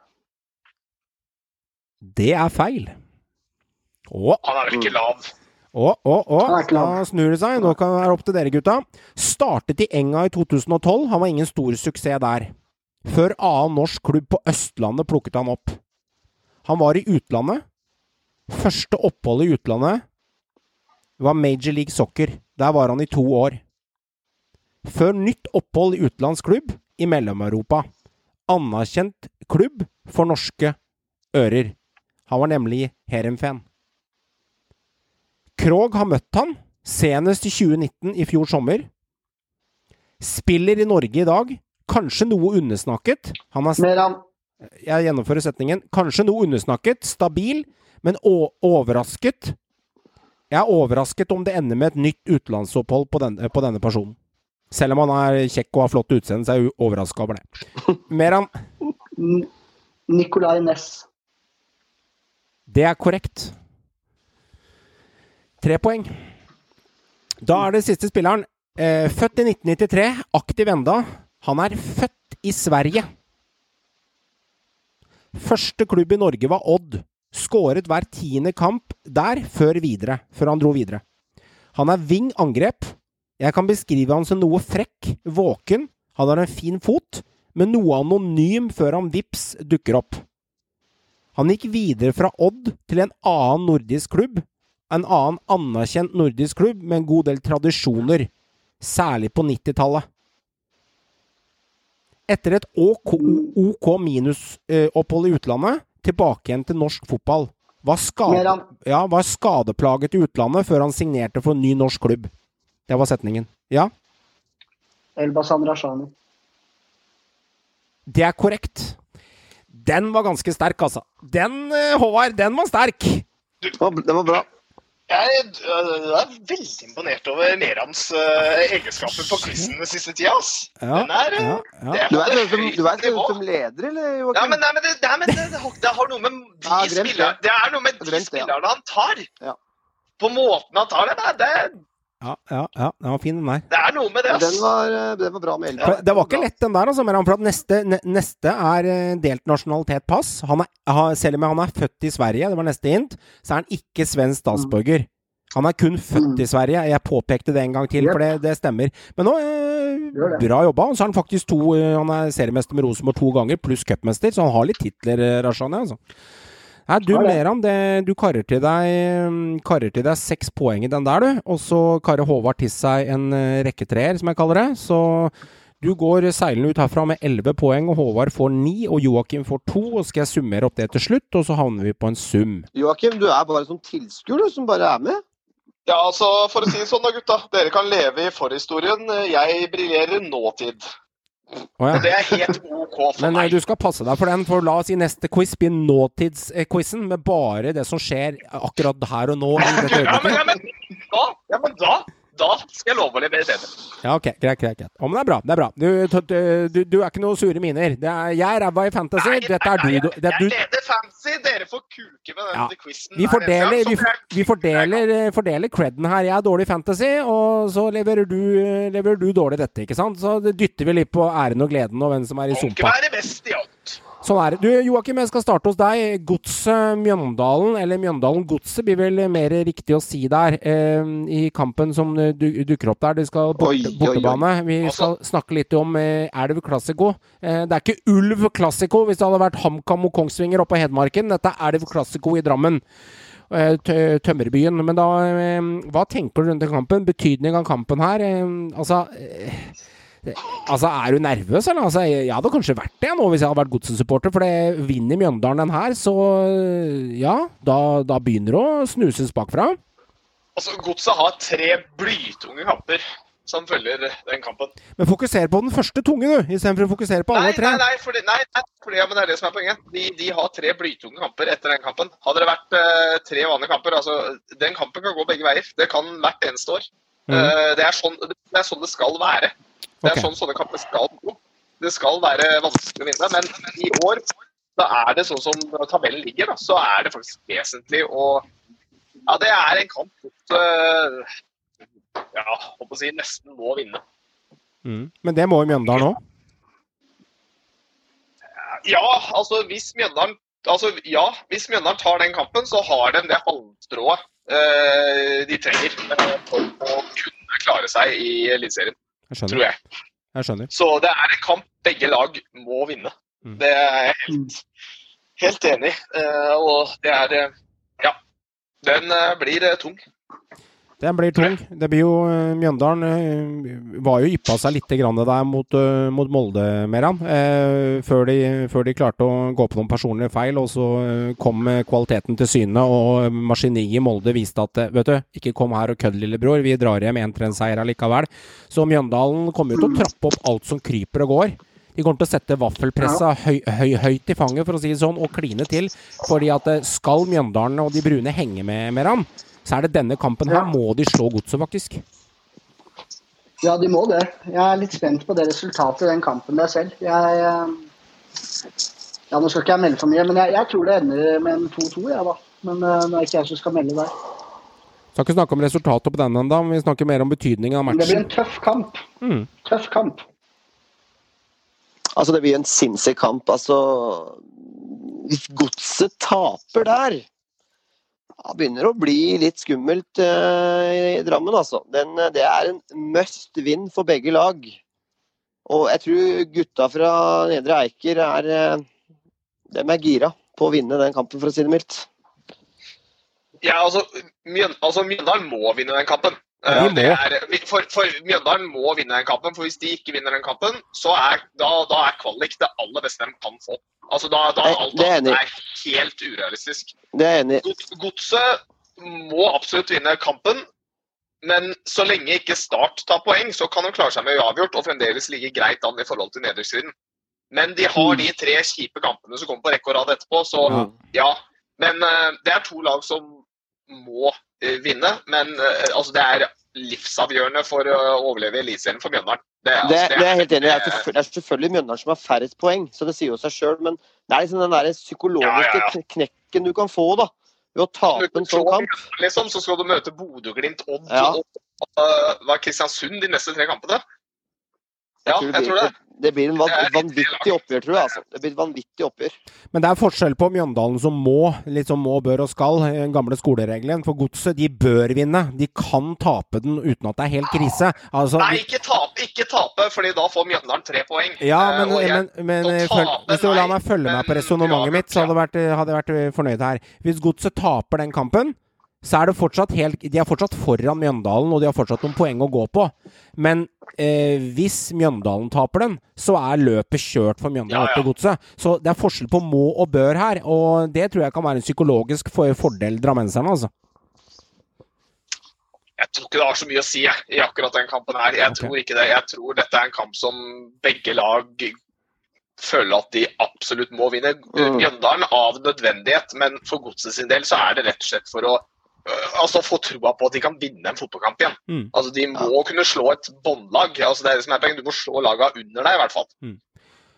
Det er feil. Å, Han er vel ikke lav. å, å, å. Han er Da snur det seg. Nå kan det være opp til dere, gutta. Startet i Enga i 2012. Han var ingen stor suksess der. Før annen norsk klubb på Østlandet plukket han opp. Han var i utlandet. Første opphold i utlandet var Major League Soccer. Der var han i to år. Før nytt opphold i utenlandsklubb i Mellom-Europa. Anerkjent klubb for norske ører. Han var nemlig Heerenveen. Krog har møtt han, senest i 2019 i fjor sommer. Spiller i Norge i dag. Kanskje noe undersnakket. Han er Meran. jeg gjennomfører setningen. Kanskje noe undersnakket, stabil, men overrasket. Jeg er overrasket om det ender med et nytt utenlandsopphold på denne, på denne personen. Selv om han er kjekk og har flott utseende, så er jeg overraska over det. Meran, Nicolay Næss. det er korrekt. Tre poeng. Da er det siste spilleren. Eh, født i 1993, aktiv enda. Han er født i Sverige. Første klubb i Norge var Odd. Skåret hver tiende kamp der før videre, før han dro videre. Han er wing angrep. Jeg kan beskrive han som noe frekk, våken. Han har en fin fot, men noe anonym før han vips dukker opp. Han gikk videre fra Odd til en annen nordisk klubb. En annen anerkjent nordisk klubb med en god del tradisjoner, særlig på 90-tallet. Etter et OK, OK minus-opphold i utlandet, tilbake igjen til norsk fotball. Var, skade, ja, var skadeplaget i utlandet før han signerte for en ny norsk klubb. Det var setningen. Ja, Elbasan Rashani. det er korrekt. Den var ganske sterk, altså. Den, eh, Håvard, den var sterk! Den det var bra. Jeg øh, er veldig imponert over Merans uh, egenskaper på quizen den siste tida. ass. Ja, Den er, øh, ja, ja. det er Du er som, du er sånn som leder, eller, Ja, Joakim? men, nei, men, det, nei, men det, det, har, det har noe med de Ja, spillerne Det er noe med de ja. spillerne han tar. Ja. På måten han tar det. Det, det, ja, ja, ja. Den var fin, den der. det er noe med det. Ass. Den var, eh, den var bra med. For Det var ikke lett, den der, altså, Meran, for at neste, neste er eh, delt nasjonalitet pass. Han er, selv om han er født i Sverige, det var neste hint, så er han ikke svensk statsborger. Han er kun født i Sverige. Jeg påpekte det en gang til, for det, det stemmer. Men nå, eh, bra jobba. Og så er han faktisk to eh, Han er seriemester med Rosenborg to ganger, pluss cupmester, så han har litt titler, Rashani, altså. Nei, du Har det. Meran, det, du karer til deg mm, Karer til deg seks poeng i den der, du. Og så karer Håvard til seg en eh, rekketreer, som jeg kaller det. Så du går seilende ut herfra med elleve poeng, og Håvard får ni, og Joakim får to. Og skal jeg summere opp det til slutt, og så havner vi på en sum. Joakim, du er bare som tilskuer, du, som bare er med. Ja, altså, For å si det sånn, da, gutta. Dere kan leve i forhistorien. Jeg briljerer nåtid. Å ja. Og det er helt OK for Men meg. Men du skal passe deg for den, for la oss i neste quiz bli nåtidsquizen med bare det som skjer akkurat her og nå. Ja, men, ja, men, da, ja, men da, da skal jeg love å levere bedre. Ja, ok, greit, greit. greit. Ja, men det er bra. det er bra. Du, du, du er ikke noe sure miner. Det er, jeg er ræva i fantasy. Nei, Dette er du. nei, Det er Jeg du. leder fancy. Dere får kuke med den Ja. quizen. Vi fordeler, vi, vi fordeler, eh, fordeler creden her. Jeg er dårlig i fantasy, og så leverer du, leverer du dårlig dette, ikke sant? Så dytter vi litt på æren og gleden og hvem som er i Kan ikke sumpa. være best i alt. Sånn er det. Du, Joakim, jeg skal starte hos deg. Godset Mjøndalen, eller Mjøndalen Godset, blir vel mer riktig å si der. Eh, I kampen som du, dukker opp der. De skal bort, Oi, bortebane. Vi skal snakke litt om eh, Elv Classico. Eh, det er ikke Ulv Classico hvis det hadde vært HamKam og Kongsvinger oppe på Hedmarken. Dette er Elv Classico i Drammen. Eh, Tømmerbyen. Men da eh, Hva tenker du rundt den kampen? Betydning av kampen her? Eh, altså Altså, Er du nervøs, eller? Altså, jeg hadde kanskje vært det nå hvis jeg hadde vært Godset-supporter, for det vinner Mjøndalen den her, så ja, da, da begynner det å snuses bakfra. Altså, Godset har tre blytunge kamper som følger den kampen. Men fokuser på den første tunge, du, istedenfor å fokusere på Nei, alle tre. nei, nei, fordi, nei, fordi, ja, men det er det som er poenget. De, de har tre blytunge kamper etter den kampen. Hadde det vært eh, tre vanlige kamper, altså Den kampen kan gå begge veier. Det kan hvert eneste år. Mm. Uh, det, er sånn, det er sånn det skal være. Det er Ok. sånn sånne kamper skal gå. Det skal være vanskelig å vinne, men i år da er det sånn som tabellen ligger, da, så er det faktisk vesentlig å Ja, det er en kamp mot uh, Ja, håper å si nesten må vinne. Mm. Men det må jo Mjøndalen òg. Ja, altså hvis Mjøndalen altså, ja, hvis Mjøndalen tar den kampen, så har de det halmstrået uh, de trenger eh, for å kunne klare seg i Eliteserien, Jeg tror jeg. Jeg skjønner. Så det er en kamp begge lag må vinne. Mm. Det er jeg helt, helt enig i. Eh, og det er eh, Ja. Den eh, blir tung. Den blir tung. Det blir jo eh, Mjøndalen eh, var jo yppa seg litt grann der mot, eh, mot Molde, Meran. Eh, før, de, før de klarte å gå på noen personlige feil, og så kom kvaliteten til syne. Og maskineriet i Molde viste at vet du, ikke kom her og kødd, lillebror. Vi drar hjem 1-3-seier allikevel. Så Mjøndalen kommer jo til å trappe opp alt som kryper og går. De kommer til å sette vaffelpressa høy, høy, høyt i fanget, for å si det sånn, og kline til. Fordi at skal Mjøndalen og de brune henge med Meran, så er det denne kampen her må de slå godset, faktisk. Ja, de må det. Jeg er litt spent på det resultatet i den kampen der selv. Jeg, eh, ja, Nå skal ikke jeg melde for mye, men jeg, jeg tror det ender med en 2-2, jeg, da. Men det nå er ikke jeg som skal melde der. Skal ikke snakke om resultatet på den ennå, men vi snakker mer om betydningen av matchen. det blir en tøff kamp. Mm. Tøff kamp. Altså, det blir en sinnssyk kamp. Altså Hvis godset taper der ja, begynner å bli litt skummelt eh, i Drammen, altså. Den, eh, det er en must win for begge lag. Og jeg tror gutta fra Nedre Eiker er eh, dem er gira på å vinne den kampen, for å si det mildt. Ja, altså, Mjøndalen altså må vinne den kampen. Ja, er, for, for Mjøndalen må vinne den kampen, for hvis de ikke vinner den kampen, så er, da, da er kvalik det aller beste de kan få. Altså, da, da alt det er er helt urealistisk. Det er enig Godset må absolutt vinne kampen, men så lenge ikke Start tar poeng, så kan de klare seg med uavgjort og fremdeles ligge greit an i forhold til nedrykksstriden. Men de har de tre kjipe kampene som kommer på rekke og rad etterpå, så Ja. Men eh, det er to lag som må vinne. Men eh, altså, det er livsavgjørende for å overleve Eliteserien for Mjøndalen. Det, Det, altså, det er jeg helt enig i. Det er det- er selvfølgelig Mjøndalen som har færrest poeng, så det sier jo seg sjøl. Men det er liksom den der psykologiske Ja, ja, ja. knekken du kan få da, ved å tape en sånn kamp. Liksom, så skal du møte Bodø-Glimt, Odd Ja. og uh, er Kristiansund de neste tre kampene. Ja, Jeg tror det jeg tror det. blir, det blir en vanvittig oppgjør, tror jeg. altså. Det blir et vanvittig oppgjør. Men det er forskjell på Mjøndalen som må, litt som må, bør og skal, den gamle skoleregelen. For godset, de bør vinne. De kan tape den uten at det er helt krise. Altså, Nei, ikke tape, ikke tape, fordi da får Mjøndalen tre poeng. ja, Eh, men, uh, jeg- men, men tape, følg, hvis du la meg følge med på men resonnementet mitt, så hadde jeg vært, vært fornøyd her. Hvis godset taper den kampen, så er det fortsatt helt De er fortsatt foran Mjøndalen, og de har fortsatt noen poeng å gå på. Men eh, hvis Mjøndalen taper den, så er løpet kjørt for Mjøndalen Ja, ja. godset. Så det er forskjell på må og bør her, og det tror jeg kan være en psykologisk for fordel drammenserne, altså. Jeg tror ikke det har så mye å si jeg, i akkurat den kampen her. Jeg okay. tror ikke det. Jeg tror dette er en kamp som begge lag føler at de absolutt må vinne. Mm. Mjøndalen av nødvendighet, men for godset sin del så er det rett og slett for å altså få troa på at de kan vinne en fotballkamp igjen. Mm. Altså De må kunne slå et båndlag. Altså, det er det som er poenget. Du må slå laga under deg, i hvert fall. Mm.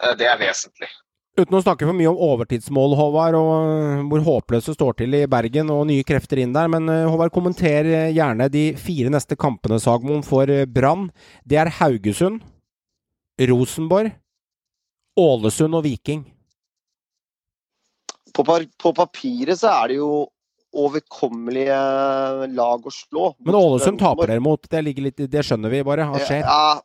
Eh, Det er vesentlig. Uten å snakke for mye om overtidsmål, Håvard, og øh, hvor håpløst det står til i Bergen, og nye krefter inn der. Men øh, Håvard, kommenter gjerne de fire neste kampene, Sagmoen, for Brann. Det er Haugesund, Rosenborg, Ålesund og Viking. På, par, på papiret så er det jo overkommelige lag å slå. Men Ålesund taper dere mot. Det, litt, det skjønner vi bare har skjedd. Ja,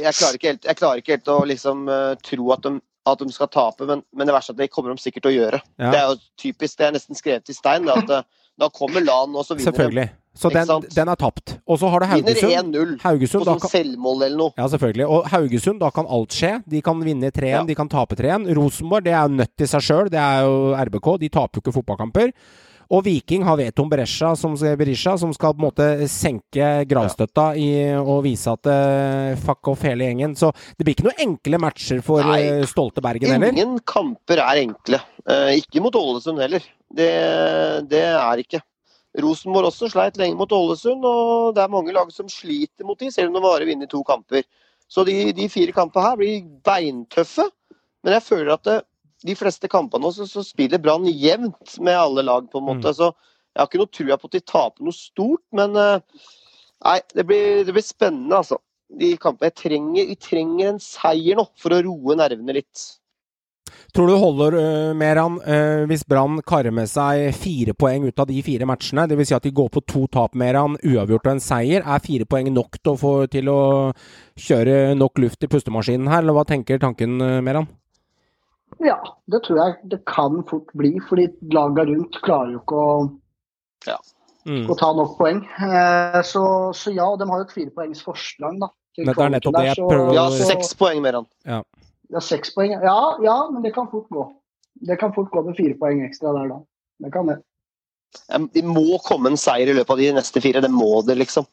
jeg klarer ikke helt, klarer ikke helt å liksom uh, tro at de, at de skal tape, men, men det verste er at det kommer de sikkert til å gjøre. Ja. Det er jo typisk, det er nesten skrevet i stein. At eh, da kommer LAN, og så vinner Selvfølgelig. Så den, den er tapt. Og så har du de. Vinner 1-0 på sånn selvmål eller noe. ja, selvfølgelig. Og Haugesund, da kan alt skje. De kan vinne 3-1, Ja. de kan tape 3-1. Rosenborg, det er jo nødt i seg sjøl. Det er jo RBK. De taper jo ikke fotballkamper. Og Viking har Veton Berisha som, Berisha, som skal på en måte senke gravstøtta i, og vise at uh, fuck off hele gjengen. Så det blir ikke noen enkle matcher for Nei. eh, stolte Bergen heller. Ingen kamper er enkle. Uh, ikke mot Ålesund heller. Det, det er ikke. Rosenborg også sleit lenge mot Ålesund, og det er mange lag som sliter mot de, selv om de bare vinner to kamper. Så de, de fire kampene her blir beintøffe. Men jeg føler at det, de fleste kampene også, så spiller Brann jevnt med alle lag, på en måte. Så jeg har ikke noe trua på at de taper noe stort, men eh, nei, det blir, det blir spennende, altså. De kampene jeg trenger, Vi trenger en seier nå for å roe nervene litt. Tror du holder, uh, Meran, uh, hvis Brann karer med seg fire poeng ut av de fire matchene? Dvs. Si at de går på to tap, Meran, uavgjort og en seier. Er fire poeng nok til å, få, til å kjøre nok luft i pustemaskinen her, eller hva tenker tanken, Meran? Ja, det tror jeg det kan fort bli. Fordi laga rundt klarer jo ikke å, Mm. å ta nok poeng. Eh, så, så ja, de har jo et firepoengs forsprang, da. Men det er nettopp det jeg prøver å- Ja, seks poeng mer enn. Ja, seks poeng. Ja, ja, men det kan fort gå. Det kan fort gå med fire poeng ekstra der, da. Det kan det. De må komme en seier i løpet av de neste fire. Det må det, liksom.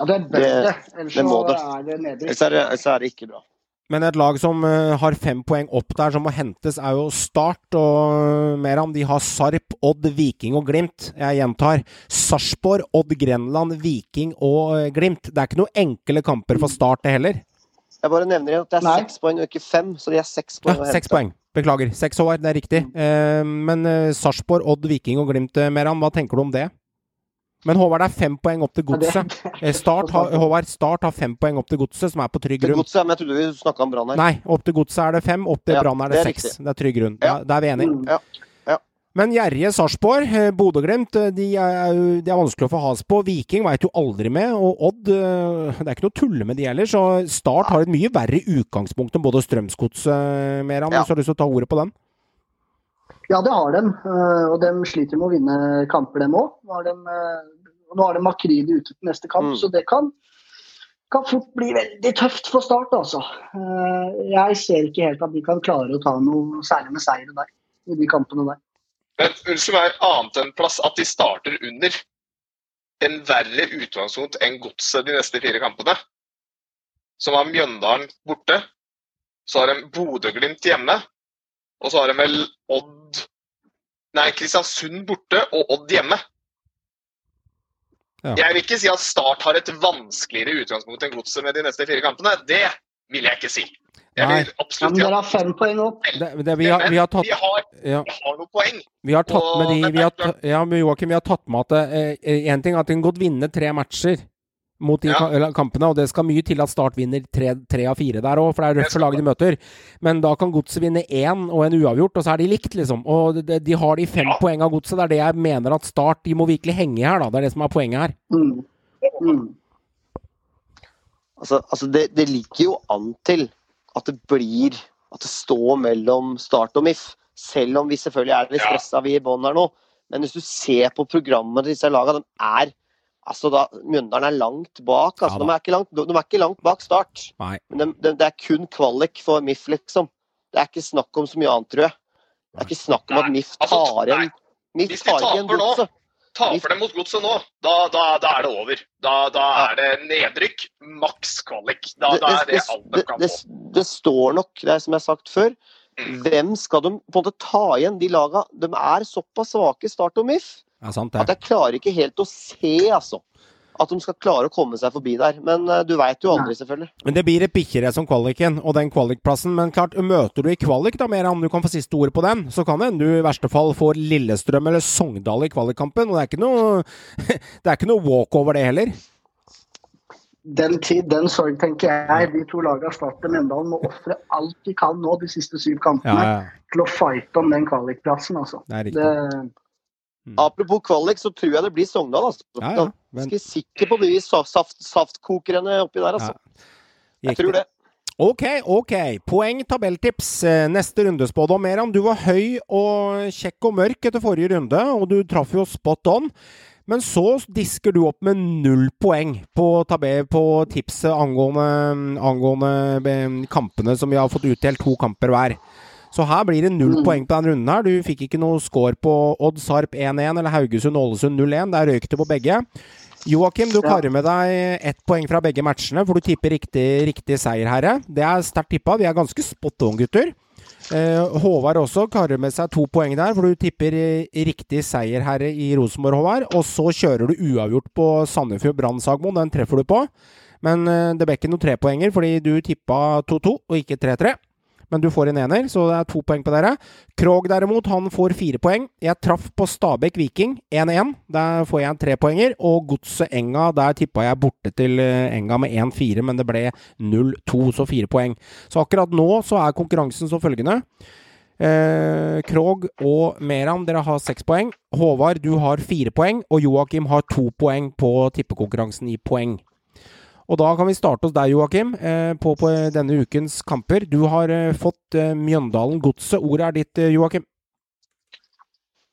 Ja, det bør Det- det. Ellers det så det. er det nedrykk. Ellers er ellers er det ikke bra. Men et lag som øh, har fem poeng opp der, som må hentes, er jo Start. Og Meran, de har Sarp, Odd, Viking og Glimt. Jeg gjentar. Sarpsborg, Odd, Grenland, Viking og øh, Glimt. Det er ikke noen enkle kamper for Start, det heller. Jeg bare nevner igjen at det er Nei. seks poeng og ikke fem, så de er seks poeng Ja, å hente. seks poeng. Beklager. Seks år, det er riktig. Eh, men eh, Sarpsborg, Odd, Viking og Glimt, Meram, hva tenker du om det? Men Håvard, det er fem poeng opp til Godset. Eh, Start, Håvard, Start har fem poeng opp til Godset, som er på trygg grunn. godset, men jeg trodde vi snakka om Brann her. Nei, opp til Godset er det fem, opp til Ja, Brann er det det er seks. riktig. Det er trygg grunn. Ja. Da, da er vi enige. Mm. Ja. Ja. Men gjerrige Sarpsborg, eh, Bodø-Glimt, eh, de, er- de er vanskelig å få has på. Viking veit jo aldri med, og Odd Det er ikke noe å tulle med de heller, så Start har et mye verre utgangspunkt enn både Strømsgodset, Meran. Ja. Hvis du har lyst til å ta ordet på den? Ja, det har de. eh, Og de sliter med å vinne kamper, dem òg. Nå har de Makridi ute til neste kamp, Mm. så det kan, kan fort bli veldig tøft for Start, altså. Eh, Jeg ser ikke helt at de kan klare å ta noe særlig med seire der, i de kampene der. Men unnskyld meg, annet enn plass at de starter under en verre utgangspunkt enn Godset de neste fire kampene. Som har Mjøndalen borte, så har de Bodø-Glimt hjemme, og så har de vel Odd Nei, Kristiansund borte og Odd hjemme. Ja. Jeg vil ikke si at Start har et vanskeligere utgangspunkt enn Godset med de neste fire kampene. Det vil jeg ikke si. Jeg Nei. absolutt, Ja, men dere har fem poeng opp. Det, det, vi, har, vi, har tatt, vi, har, ja, vi, har noen poeng. vi har tatt med de vi har, Ja, men Joakim, vi har tatt med at én ting er at en godt vinne tre matcher mot de Ja. kampene, og det skal mye til at Start vinner tre, tre av fire der òg, for det er røft for laget de møter. Men da kan Godset vinne én og en uavgjort, og så er de likt, liksom. Og de, de har de fem Ja. poeng av Godset. Det er det jeg mener at Start De må virkelig henge her, da. Det er det som er poenget her. Mm. Mm. Altså, altså det, det ligger jo an til at det blir At det står mellom Start og MIF. Selv om vi selvfølgelig er litt stressa, vi i bånn her nå. Men hvis du ser på programmet til disse lagene, de er Altså da, Mjøndalen er langt bak. Altså, Ja de, er ikke langt, de er ikke langt bak Start. Nei. Men de, de, det er kun kvalik for MIF, liksom. Det er ikke snakk om så mye annet, tror jeg. Det er ikke snakk om at MIF altså, tar igjen MIF de tar igjen godset. Taper de mot Godset nå, da, da, da er det over. Da, da er det nedrykk, maks kvalik. Da, da er det alt de det, kan det, få. det står nok, det er som jeg har sagt før. Mm. Hvem skal de på en måte ta igjen? De lagene? de er såpass svake, Start og MIF, Er sant, at jeg klarer ikke helt å se, altså. At de skal klare å komme seg forbi der. Men uh, du veit jo aldri, selvfølgelig. Men det blir et bikkjerace som kvaliken, og den kvalikplassen. Men klart, møter du i kvalik, da, mer om du kan få siste ordet på den, så kan det hende du i verste fall får Lillestrøm eller Sogndal i kvalikkampen. Og det er ikke noe Det er ikke noe walkover, det heller. Den tid, den sorg, tenker jeg. De to lagene Start og Mjøndalen må ofre alt de kan nå de siste syv kampene Ja, ja. til å fighte om den kvalikplassen, altså. Det er riktig. Det, Apropos kvalik, så tror jeg det blir Sogndal. Altså. Ja, ja, men- Ganske sikker på de sa- saft, saftkokerne oppi der, altså. Jeg tror det. Ok, ok. Poeng, tabelltips. Neste Neste rundespådom, Meran. Du var høy og kjekk og mørk etter forrige runde, og du traff jo spot on. Men så disker du opp med null poeng på, tabell, på tipset angående, angående eh, kampene som vi har fått utdelt to kamper hver. Så her blir det null poeng på denne runden her. Du fikk ikke noe score på Odd Sarp 1-1 eller Haugesund-Ålesund 0-1. Der røyk det på begge. Joakim, du Ja. karer med deg ett poeng fra begge matchene, for du tipper riktig, riktig seierherre. Det er sterkt tippa. Vi er ganske spot on, gutter. Eh, Håvard også karer med seg to poeng der, for du tipper riktig riktig seierherre i Rosenborg, Håvard. Og så kjører du uavgjort på Sandefjord Brann Sagmoen. Den treffer du på. Men eh, det ble ikke noen trepoenger, fordi du tippa 2-2 og ikke 3-3. Men du får en ener, så det er to poeng på dere. Krog derimot, han får fire poeng. Jeg traff på Stabæk Viking 1-1. Der får jeg en trepoenger. Og Godset Enga, der tippa jeg borte til eh, Enga med 1-4, men det ble 0-2, så fire poeng. Så akkurat nå så er konkurransen som følgende. Eh, Krog og Meran, dere har seks poeng. Håvard, du har fire poeng. Og Joakim har to poeng på tippekonkurransen i poeng. Og da kan vi starte hos deg, Joakim, eh, på, på denne ukens kamper. Du har eh, fått eh, Mjøndalen Godset. Ordet er ditt, Joakim.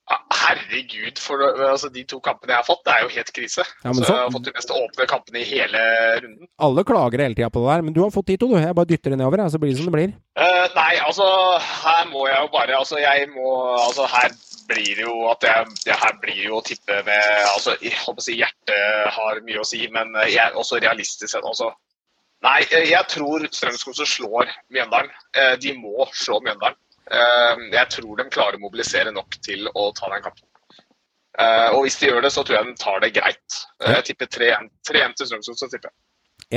Herregud, for altså, de to kampene jeg har fått, det er jo helt krise. Ja, så, så- jeg har fått de mest åpne kampene i hele runden. Alle klager hele tida på det der, men du har fått de to, du. Jeg bare dytter det nedover, så blir det som det blir. Uh, nei, altså her må jeg jo bare Altså jeg må Altså her blir det jo at jeg, det her blir jo å tippe med Altså jeg håper å si hjertet har mye å si, men eh, jeg er også realistisk sett altså. Nei, eh, jeg tror Strømsgodset slår Mjøndalen. Eh, De må slå Mjøndalen. Eh, Jeg tror de klarer å mobilisere nok til å ta den kampen. Eh, Og hvis de gjør det, så tror jeg de tar det greit. Jeg tipper 3-1 3-1 til Strømsgodset. tipper jeg.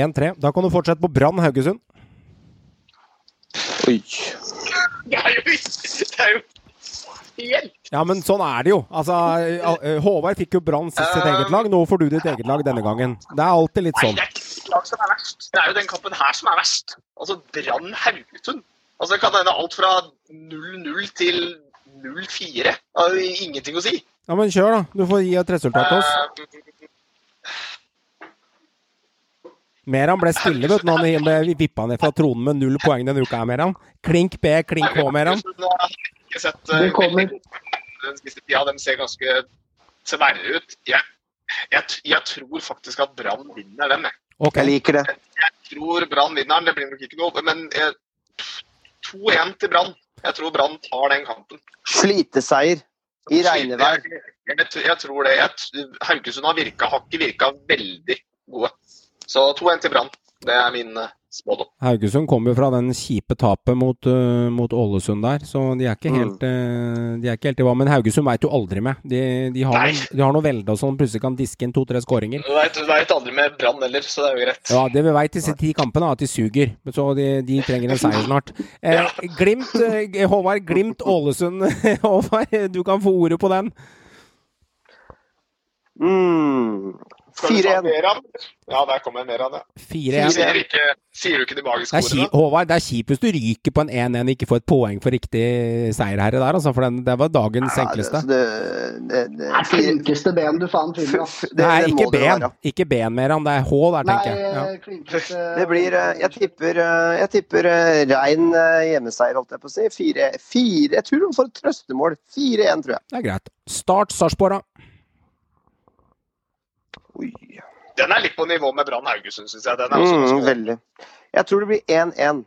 1-3. Da kan du fortsette på Brann Haugesund. Oi. Det er jo, det er jo helt Ja, men sånn er det jo. Altså, eh, Håvard fikk jo Brann sist sitt eget lag. Nå får du ditt eget lag denne gangen. Det er alltid litt Nei, sånn. det er ikke lag som er verst. Det er jo den kampen her som er verst. Altså Brann Haugesund. Altså, det kan hende alt fra 0-0 til 0-4. Det har ingenting å si. Ja, men kjør, da. Du får gi et resultat til oss. Eh, Meran ble stille, vet du, når han ble vippa ned fra tronen med null poeng denne uka. Meran. Klink B, klink H, Meran. Sett eh, Det kommer. Den siste tida. De ser ganske sverre ut. Jeg, jeg, jeg tror faktisk at Brann vinner den. Jeg. Jeg liker det. jeg tror Brann vinner den. Det blir nok ikke noe, men eh, 2-1 til Brann. Jeg tror Brann tar den kampen. Sliteseier i regnevær. Jeg, jeg, jeg tror det. Jeg, Haugesund har, virka, har ikke virka veldig gode. Så 2-1 til Brann. Det er min eh, spådom. Haugesund kommer jo fra den kjipe tapet mot, uh, mot Ålesund der, så de er ikke Mm. helt, de ikke helt i hva. Men Haugesund veit jo aldri med. De, de, har noen, noe, de har noe velde og sånn, plutselig kan diske inn to-tre skåringer. Du veit- aldri med Brann heller, så det er jo greit. Ja, det vi veit disse ti kampene, er at de suger. Så de, de trenger en seier snart. Eh, Glimt, eh, Håvard, Glimt Ålesund. Håvard, du kan få ordet på den. Mm. Skal vi ta 4-1. mer av den? Ja, der kommer mer av det. 4-1. Sier, ikke, sier du ikke de magiske ordene? Håvard, det er kjipt hvis du ryker på en 1-1 og ikke får et poeng for riktig seierherre der, altså. For den, det var dagens Ja, enkleste. det, det, det, Det er flinkeste ben du faen finner. ass. Nei, ikke ben. være. Ikke ben mer, han. Det er H der, Nei, tenker jeg. Ja. eh, Det blir eh, Jeg tipper, eh, jeg tipper rein hjemmeseier, holdt jeg på å si. Fire, fire Jeg tror de får et trøstemål. 4-1, tror jeg. Det er greit. Start Sarpsborg, da. Oi. Den er litt på nivå med Brann Haugesund, syns jeg. Den er også Mm, veldig. Jeg tror det blir 1-1.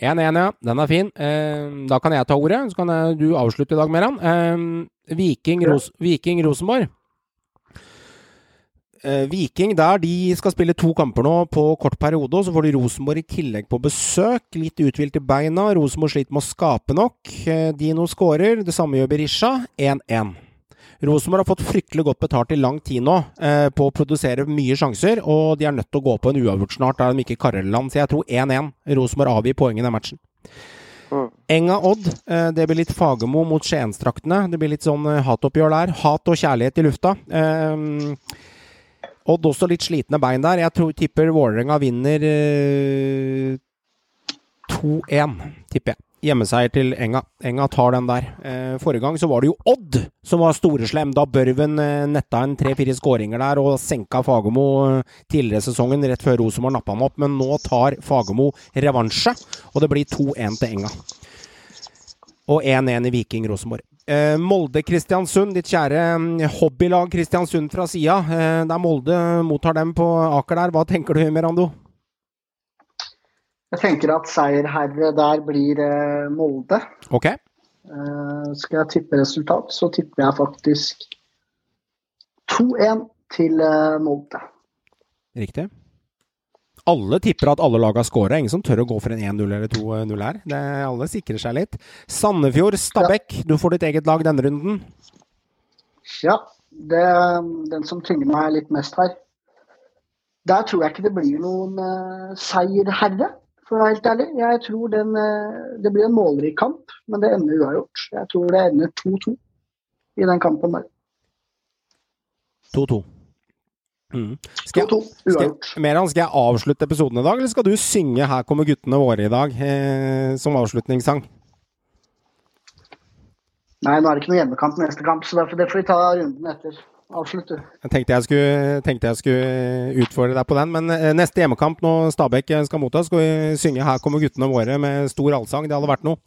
1-1, ja. Den er fin. Eh, da kan jeg ta ordet, så kan jeg, du avslutte i dag, Meran. Eh, Viking, Ros Viking Rosenborg. Eh, Viking der, de skal spille to kamper nå på kort periode, og så får de Rosenborg i tillegg på besøk. Litt uthvilt i beina. Rosenborg sliter med å skape nok. Eh, Dino skårer. Det samme gjør Berisha. 1-1. Rosenborg har fått fryktelig godt betalt i lang tid nå eh, på å produsere mye sjanser, og de er nødt til å gå på en uavgjort snart, da de ikke karrer land. Så jeg tror 1-1. Rosenborg avgir poeng i den matchen. Mm. Enga Odd, eh, det blir litt Fagermo mot Skiensdraktene. Det blir litt sånn eh, hatoppgjør der. Hat og kjærlighet i lufta. Eh, Odd også litt slitne bein der. Jeg tror, tipper Vålerenga vinner eh, 2-1, tipper jeg. Hjemmeseier til Enga. Enga tar den der. Eh, forrige gang så var det jo Odd som var storeslem, da Børven eh, netta en tre-fire skåringer der og senka Fagermo eh, tidligere sesongen, rett før Rosenborg nappa ham opp. Men nå tar Fagermo revansje, og det blir 2-1 til Enga. Og 1-1 i Viking Rosenborg. Eh, Molde-Kristiansund, ditt kjære mm, hobbylag Kristiansund fra sida. Eh, der Molde mottar dem på Aker der. Hva tenker du, Merando? Jeg tenker at seierherre der blir eh, Molde. Ok. Eh, skal jeg tippe resultat, så tipper jeg faktisk 2-1 til eh, Molde. Riktig. Alle tipper at alle lag har scora. Ingen som tør å gå for en 1-0 eller 2-0 her. Det, alle sikrer seg litt. Sandefjord, Stabæk. Du får ditt eget lag denne runden. Ja, det er den som tynger meg litt mest her. Der tror jeg ikke det blir noen uh, seierherre, for å være helt ærlig. Jeg tror den, eh, det blir en målrik kamp, men det ender uavgjort. Jeg tror det ender 2-2 i den kampen der. 2-2. Mm. Skal, 2-2 skal. Meran, skal jeg avslutte episoden i dag, eller skal du synge 'Her kommer guttene våre' i dag eh, som avslutningssang? Nei, nå er det ikke noe hjemmekamp neste kamp, så derfor, det får vi ta runden etter. Avslutt. Jeg tenkte jeg skulle, tenkte jeg skulle utfordre deg på den, men eh, neste hjemmekamp når Stabæk skal motta, skal vi synge 'Her kommer guttene våre' med stor allsang. Det hadde vært noe.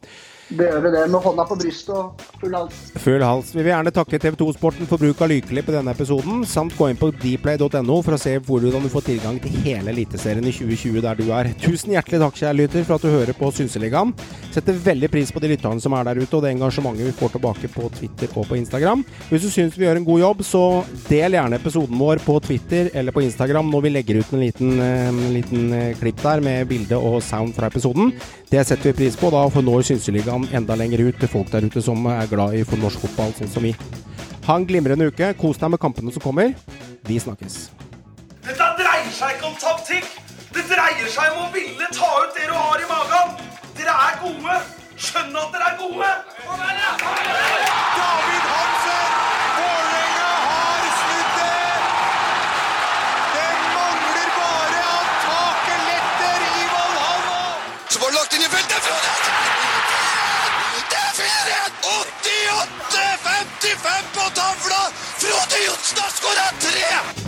Det gjør vi det med hånda på brystet og full hals. Full hals. Vi vil gjerne takke TV2 Sporten for bruk av lydklipp i denne episoden, samt gå inn på dplay.no for å se hvordan du får tilgang til hele Eliteserien i 2020 der du er. Tusen hjertelig takk, kjære lytter, for at du hører på Synseligaen. Setter veldig pris på de lytterne som er der ute, og det engasjementet vi får tilbake på Twitter og på Instagram. Hvis du syns vi gjør en god jobb, så del gjerne episoden vår på Twitter eller på Instagram når vi legger ut en liten, eh, en liten eh, klipp der med bilde og sound fra episoden. Det setter vi pris på. Da for når Synseligaen enda lenger ut til folk der ute som er glad i for norsk fotball, sånn som vi. Ha en glimrende uke. Kos deg med kampene som kommer. Vi snakkes. Dette dreier seg ikke om taktikk. Det dreier seg om å ville ta ut det du har i magen. Dere er gode. Skjønn at dere er gode. lagt 88-55 på tavla! Frode Johnsen har skåra tre!